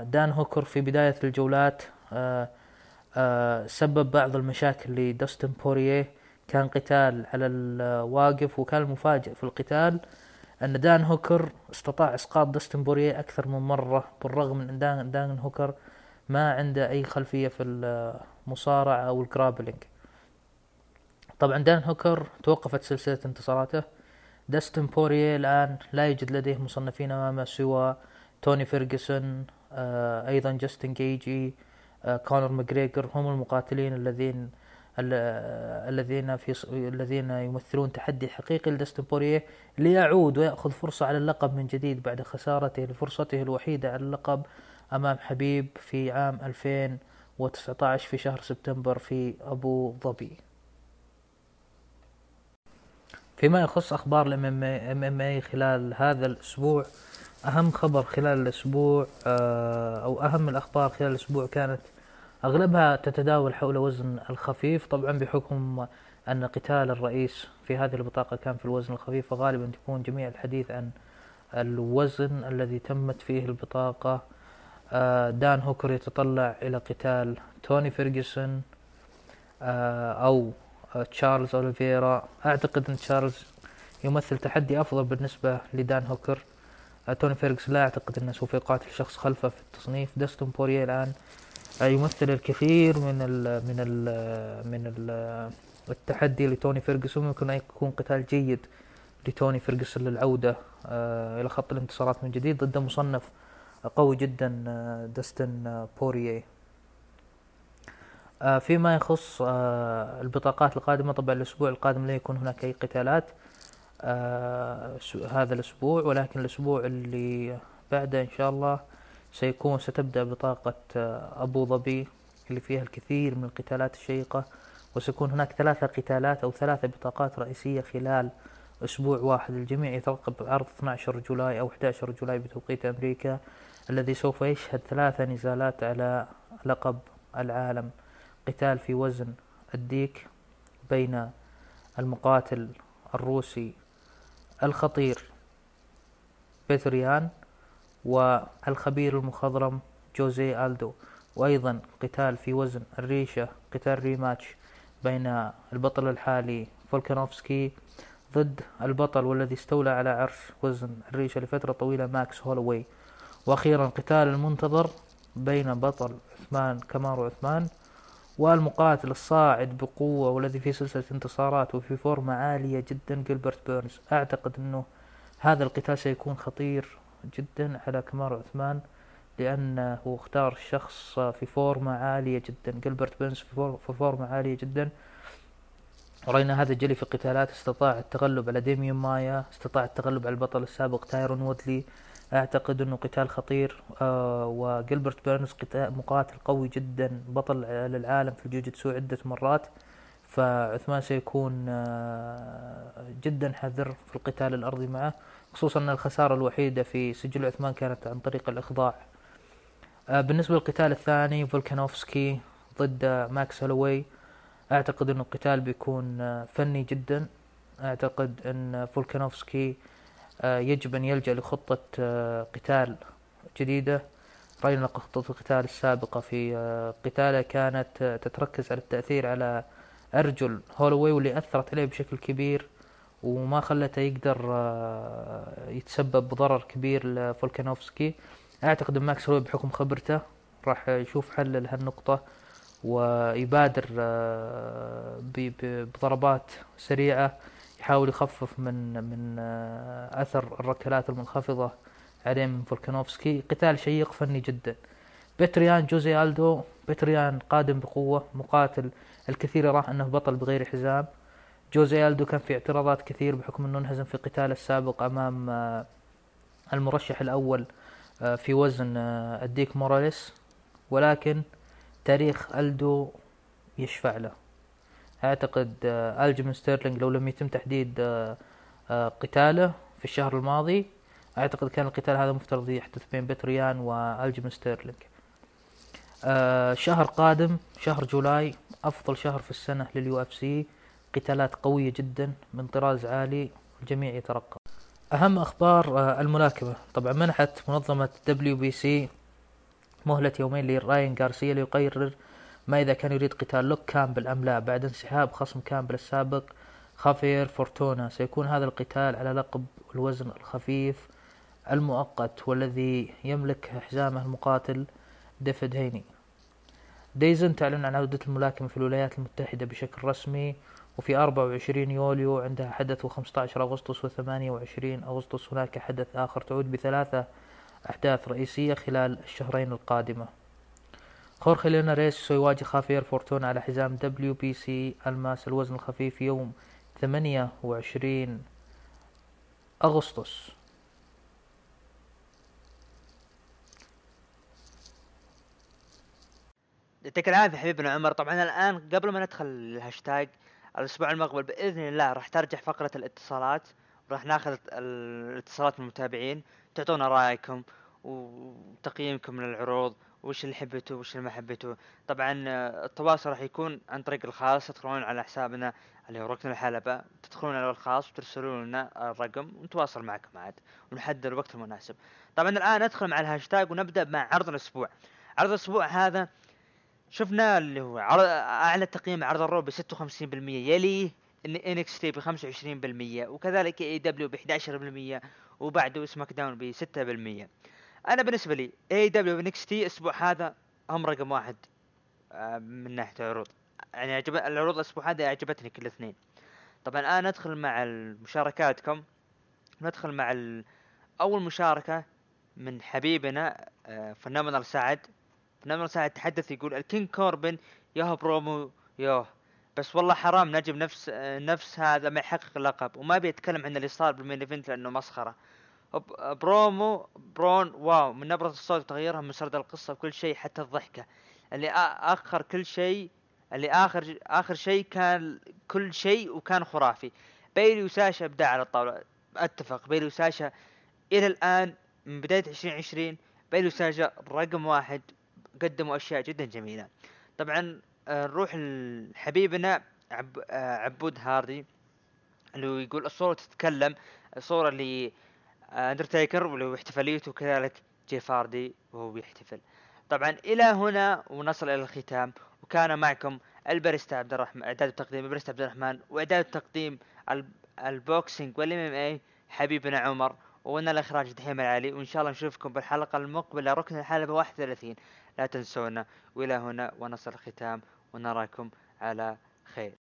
دان هوكر في بداية الجولات سبب بعض المشاكل لداستن بوريه كان قتال على الواقف وكان المفاجئ في القتال أن دان هوكر استطاع إسقاط داستن بورية أكثر من مرة بالرغم من أن دان, دان هوكر ما عنده أي خلفية في المصارعة أو ال grappling. طبعا دان هوكر توقفت سلسلة انتصاراته. داستن بورية الآن لا يوجد لديه مصنفين أمامه سوى توني فيرجسون آه أيضا جاستن جيتجي آه كونر ماجريجر هم المقاتلين الذين الذين في الذين يمثلون تحدي حقيقي لداستن بوريه ليعود ويأخذ فرصة على اللقب من جديد بعد خسارته لفرصته الوحيدة على اللقب أمام حبيب في عام 2019 في شهر سبتمبر في أبو ظبي. فيما يخص أخبار ال MMA خلال هذا الأسبوع أهم خبر خلال الأسبوع آه، أو أهم الأخبار خلال الأسبوع كانت أغلبها تتداول حول وزن الخفيف طبعا بحكم أن قتال الرئيس في هذه البطاقة كان في الوزن الخفيف فغالبا تكون جميع الحديث عن الوزن الذي تمت فيه البطاقة. آه، دان هوكر يتطلع إلى قتال توني فيرجسون آه، أو تشارلز أوليفيرا. أعتقد أن تشارلز يمثل تحدي أفضل بالنسبة لدان هوكر. آه، توني فيرجس لا أعتقد أنه سوف يقاتل شخص خلفه في التصنيف. داستن بورييه الآن يمثل الكثير من ال من ال من ال التحدي لتوني فيرجسون ممكن أن يكون قتال جيد لتوني فيرجسون للعودة آه، إلى خط الانتصارات من جديد ضد مصنف قوي جدا داستن بوريه آه، فيما يخص آه، البطاقات القادمة طبعا الأسبوع القادم لا يكون هناك أي قتالات آه، هذا الأسبوع ولكن الأسبوع اللي بعده إن شاء الله سيكون ستبدأ بطاقة أبو ظبي اللي فيها الكثير من القتالات الشيقة وسيكون هناك ثلاثة قتالات أو ثلاثة بطاقات رئيسية خلال أسبوع واحد. الجميع يترقب عرض 12 جولاي أو 11 جولاي بتوقيت أمريكا الذي سوف يشهد ثلاثة نزالات على لقب العالم. قتال في وزن الديك بين المقاتل الروسي الخطير بيتر يان والخبير المخضرم جوزي ألدو. وأيضا قتال في وزن الريشة قتال rematch بين البطل الحالي فولكانوفسكي ضد البطل والذي استولى على عرش وزن الريشة لفترة طويلة ماكس هولوي. وأخيرا قتال المنتظر بين بطل عثمان كمارو عثمان والمقاتل الصاعد بقوة والذي في سلسلة انتصارات وفي فورمة عالية جدا جيلبرت بيرنز. أعتقد أنه هذا القتال سيكون خطير جدا على كمار عثمان لأنه اختار شخص في فورمة عالية جدا. جيلبرت بيرنز في فورمة عالية جدا. رأينا هذا الجلي في قتالات استطاع التغلب على ديميون مايا استطاع التغلب على البطل السابق تايرون وودلي. أعتقد إنه قتال خطير. آه وجلبرت بيرنز مقاتل قوي جدا بطل للعالم في الجوجيتسو عدة مرات. فعثمان سيكون آه، جدا حذر في القتال الأرضي معه. خصوصا أن الخسارة الوحيدة في سجل عثمان كانت عن طريق الإخضاع. آه، بالنسبة للقتال الثاني فولكانوفسكي ضد ماكس هولوي أعتقد أنه القتال بيكون آه، فني جدا. أعتقد أن فولكانوفسكي آه، يجب أن يلجأ لخطة قتال جديدة. رأينا خطة القتال السابقة في قتالة كانت تتركز على التأثير على أرجل هولوي واللي أثرت عليه بشكل كبير. وما خلته يقدر آه، يتسبب بضرر كبير لفولكانوفسكي. أعتقد أن ماكس هولوي بحكم خبرته راح يشوف حل لهالنقطة ويبادر آه، بضربات سريعة يحاول يخفف من من آه، أثر الركلات المنخفضة عليه من فولكانوفسكي. قتال شيق فني جدا. بيتر يان جوزي ألدو بيتر يان قادم بقوة مقاتل الكثير يراه أنه بطل بغير حزام. جوزي ألدو كان في اعتراضات كثير بحكم أنه انهزم في قتاله السابق أمام آه، المرشح الأول آه، في وزن آه، الديك موراليس. ولكن تاريخ ألدو يشفع له. أعتقد ألجيمن ستيرلينج لو لم يتم تحديد قتاله في الشهر الماضي أعتقد كان القتال هذا مفترض يحدث بين بيتر يان وألجيمن ستيرلينج شهر قادم شهر July أفضل شهر في السنة لل UFC. قتالات قوية جدا من طراز عالي الجميع يترقب أهم أخبار آه، الملاكمة. طبعا منحت منظمة WBC مهلة يومين لراين غارسيا ليقرر ما إذا كان يريد قتال لوك كامبل أم لا. بعد انسحاب خصم كامبل السابق خافير فورتونا سيكون هذا القتال على لقب الوزن الخفيف المؤقت والذي يملك حزامه المقاتل ديفين هيني. دازن تعلن عن عودة الملاكمة في الولايات المتحدة بشكل رسمي وفي 24 يوليو عندها حدث و15 أغسطس و28 أغسطس. هناك حدث آخر تعود بثلاثة أحداث رئيسية خلال الشهرين القادمة. خورخي ليناريس سيواجه خافير فورتونا على حزام WBC ألماس. الوزن الخفيف يوم 28 أغسطس. يعطيك العافية حبيبنا عمر. طبعا الآن قبل ما ندخل الهاشتاج الأسبوع المقبل بإذن الله راح ترجع فقرة الاتصالات وراح ناخذ ال- الاتصالات من المتابعين تعطونا رأيكم وتقييمكم للعروض وش اللي حبيتوه وش اللي ما حبيتوه. طبعا التواصل راح يكون عن طريق الخاص تدخلون على حسابنا اللي هو ركن الحلبة تدخلون على الخاص وترسلون لنا الرقم ونتواصل معكم عاد ونحدد الوقت المناسب. طبعا الآن ندخل مع الهاشتاج ونبدأ مع عرض الأسبوع. عرض الأسبوع هذا شفنا اللي هو عرض أعلى تقييم عرض ال Raw ب 56% يليه NXT ب 25% وكذلك AEW ب 11% وبعده SmackDown ب 6% أنا بالنسبة لي AEW NXT الأسبوع هذا هم رقم واحد آه، من ناحية العروض. يعني عجب العروض الأسبوع هذا عجبتني كل اثنين. طبعا الان ندخل مع مشاركاتكم ندخل مع. أول مشاركة من حبيبنا آه، فنانال سعد. فنانال سعد تحدث يقول الكينج كوربن ياه برومو ياه. بس والله حرام نجم نفس نفس هذا ما يحقق اللقب وما بيتكلم عن اللي صار بالمين إيفنت لأنه مسخرة. برومو برون واو. من نبرة الصوت وتغييرها من سرد القصة وكل شيء حتى الضحكة. اللي أخر كل شيء اللي آخر آخر شيء كان كل شيء وكان خرافي. بيلي وساشا إبداع على الطاولة. أتفق. بيلي وساشا إلى الآن من بداية 2020 بيلي وساشا رقم واحد قدموا أشياء جدا جميلة. طبعا آه، نروح لحبيبنا عب آه، عبود هاردي اللي يقول الصورة تتكلم الصورة اللي آه، أندرتيكر واللي احتفاليته كذلك جيف هاردي وهو بيحتفل. طبعا إلى هنا ونصل إلى الختام. وكان معكم البريستا عبد الرحمن إعداد التقديم البريستا عبد الرحمن وإعداد التقديم ال- boxing وال MMA حبيبنا عمر وأنا الإخراج دحيم العالي وإن شاء الله نشوفكم بالحلقة المقبلة ركن الحلبة 31 لا تنسونا. وإلى هنا ونصل الختام. ونراكم على خير.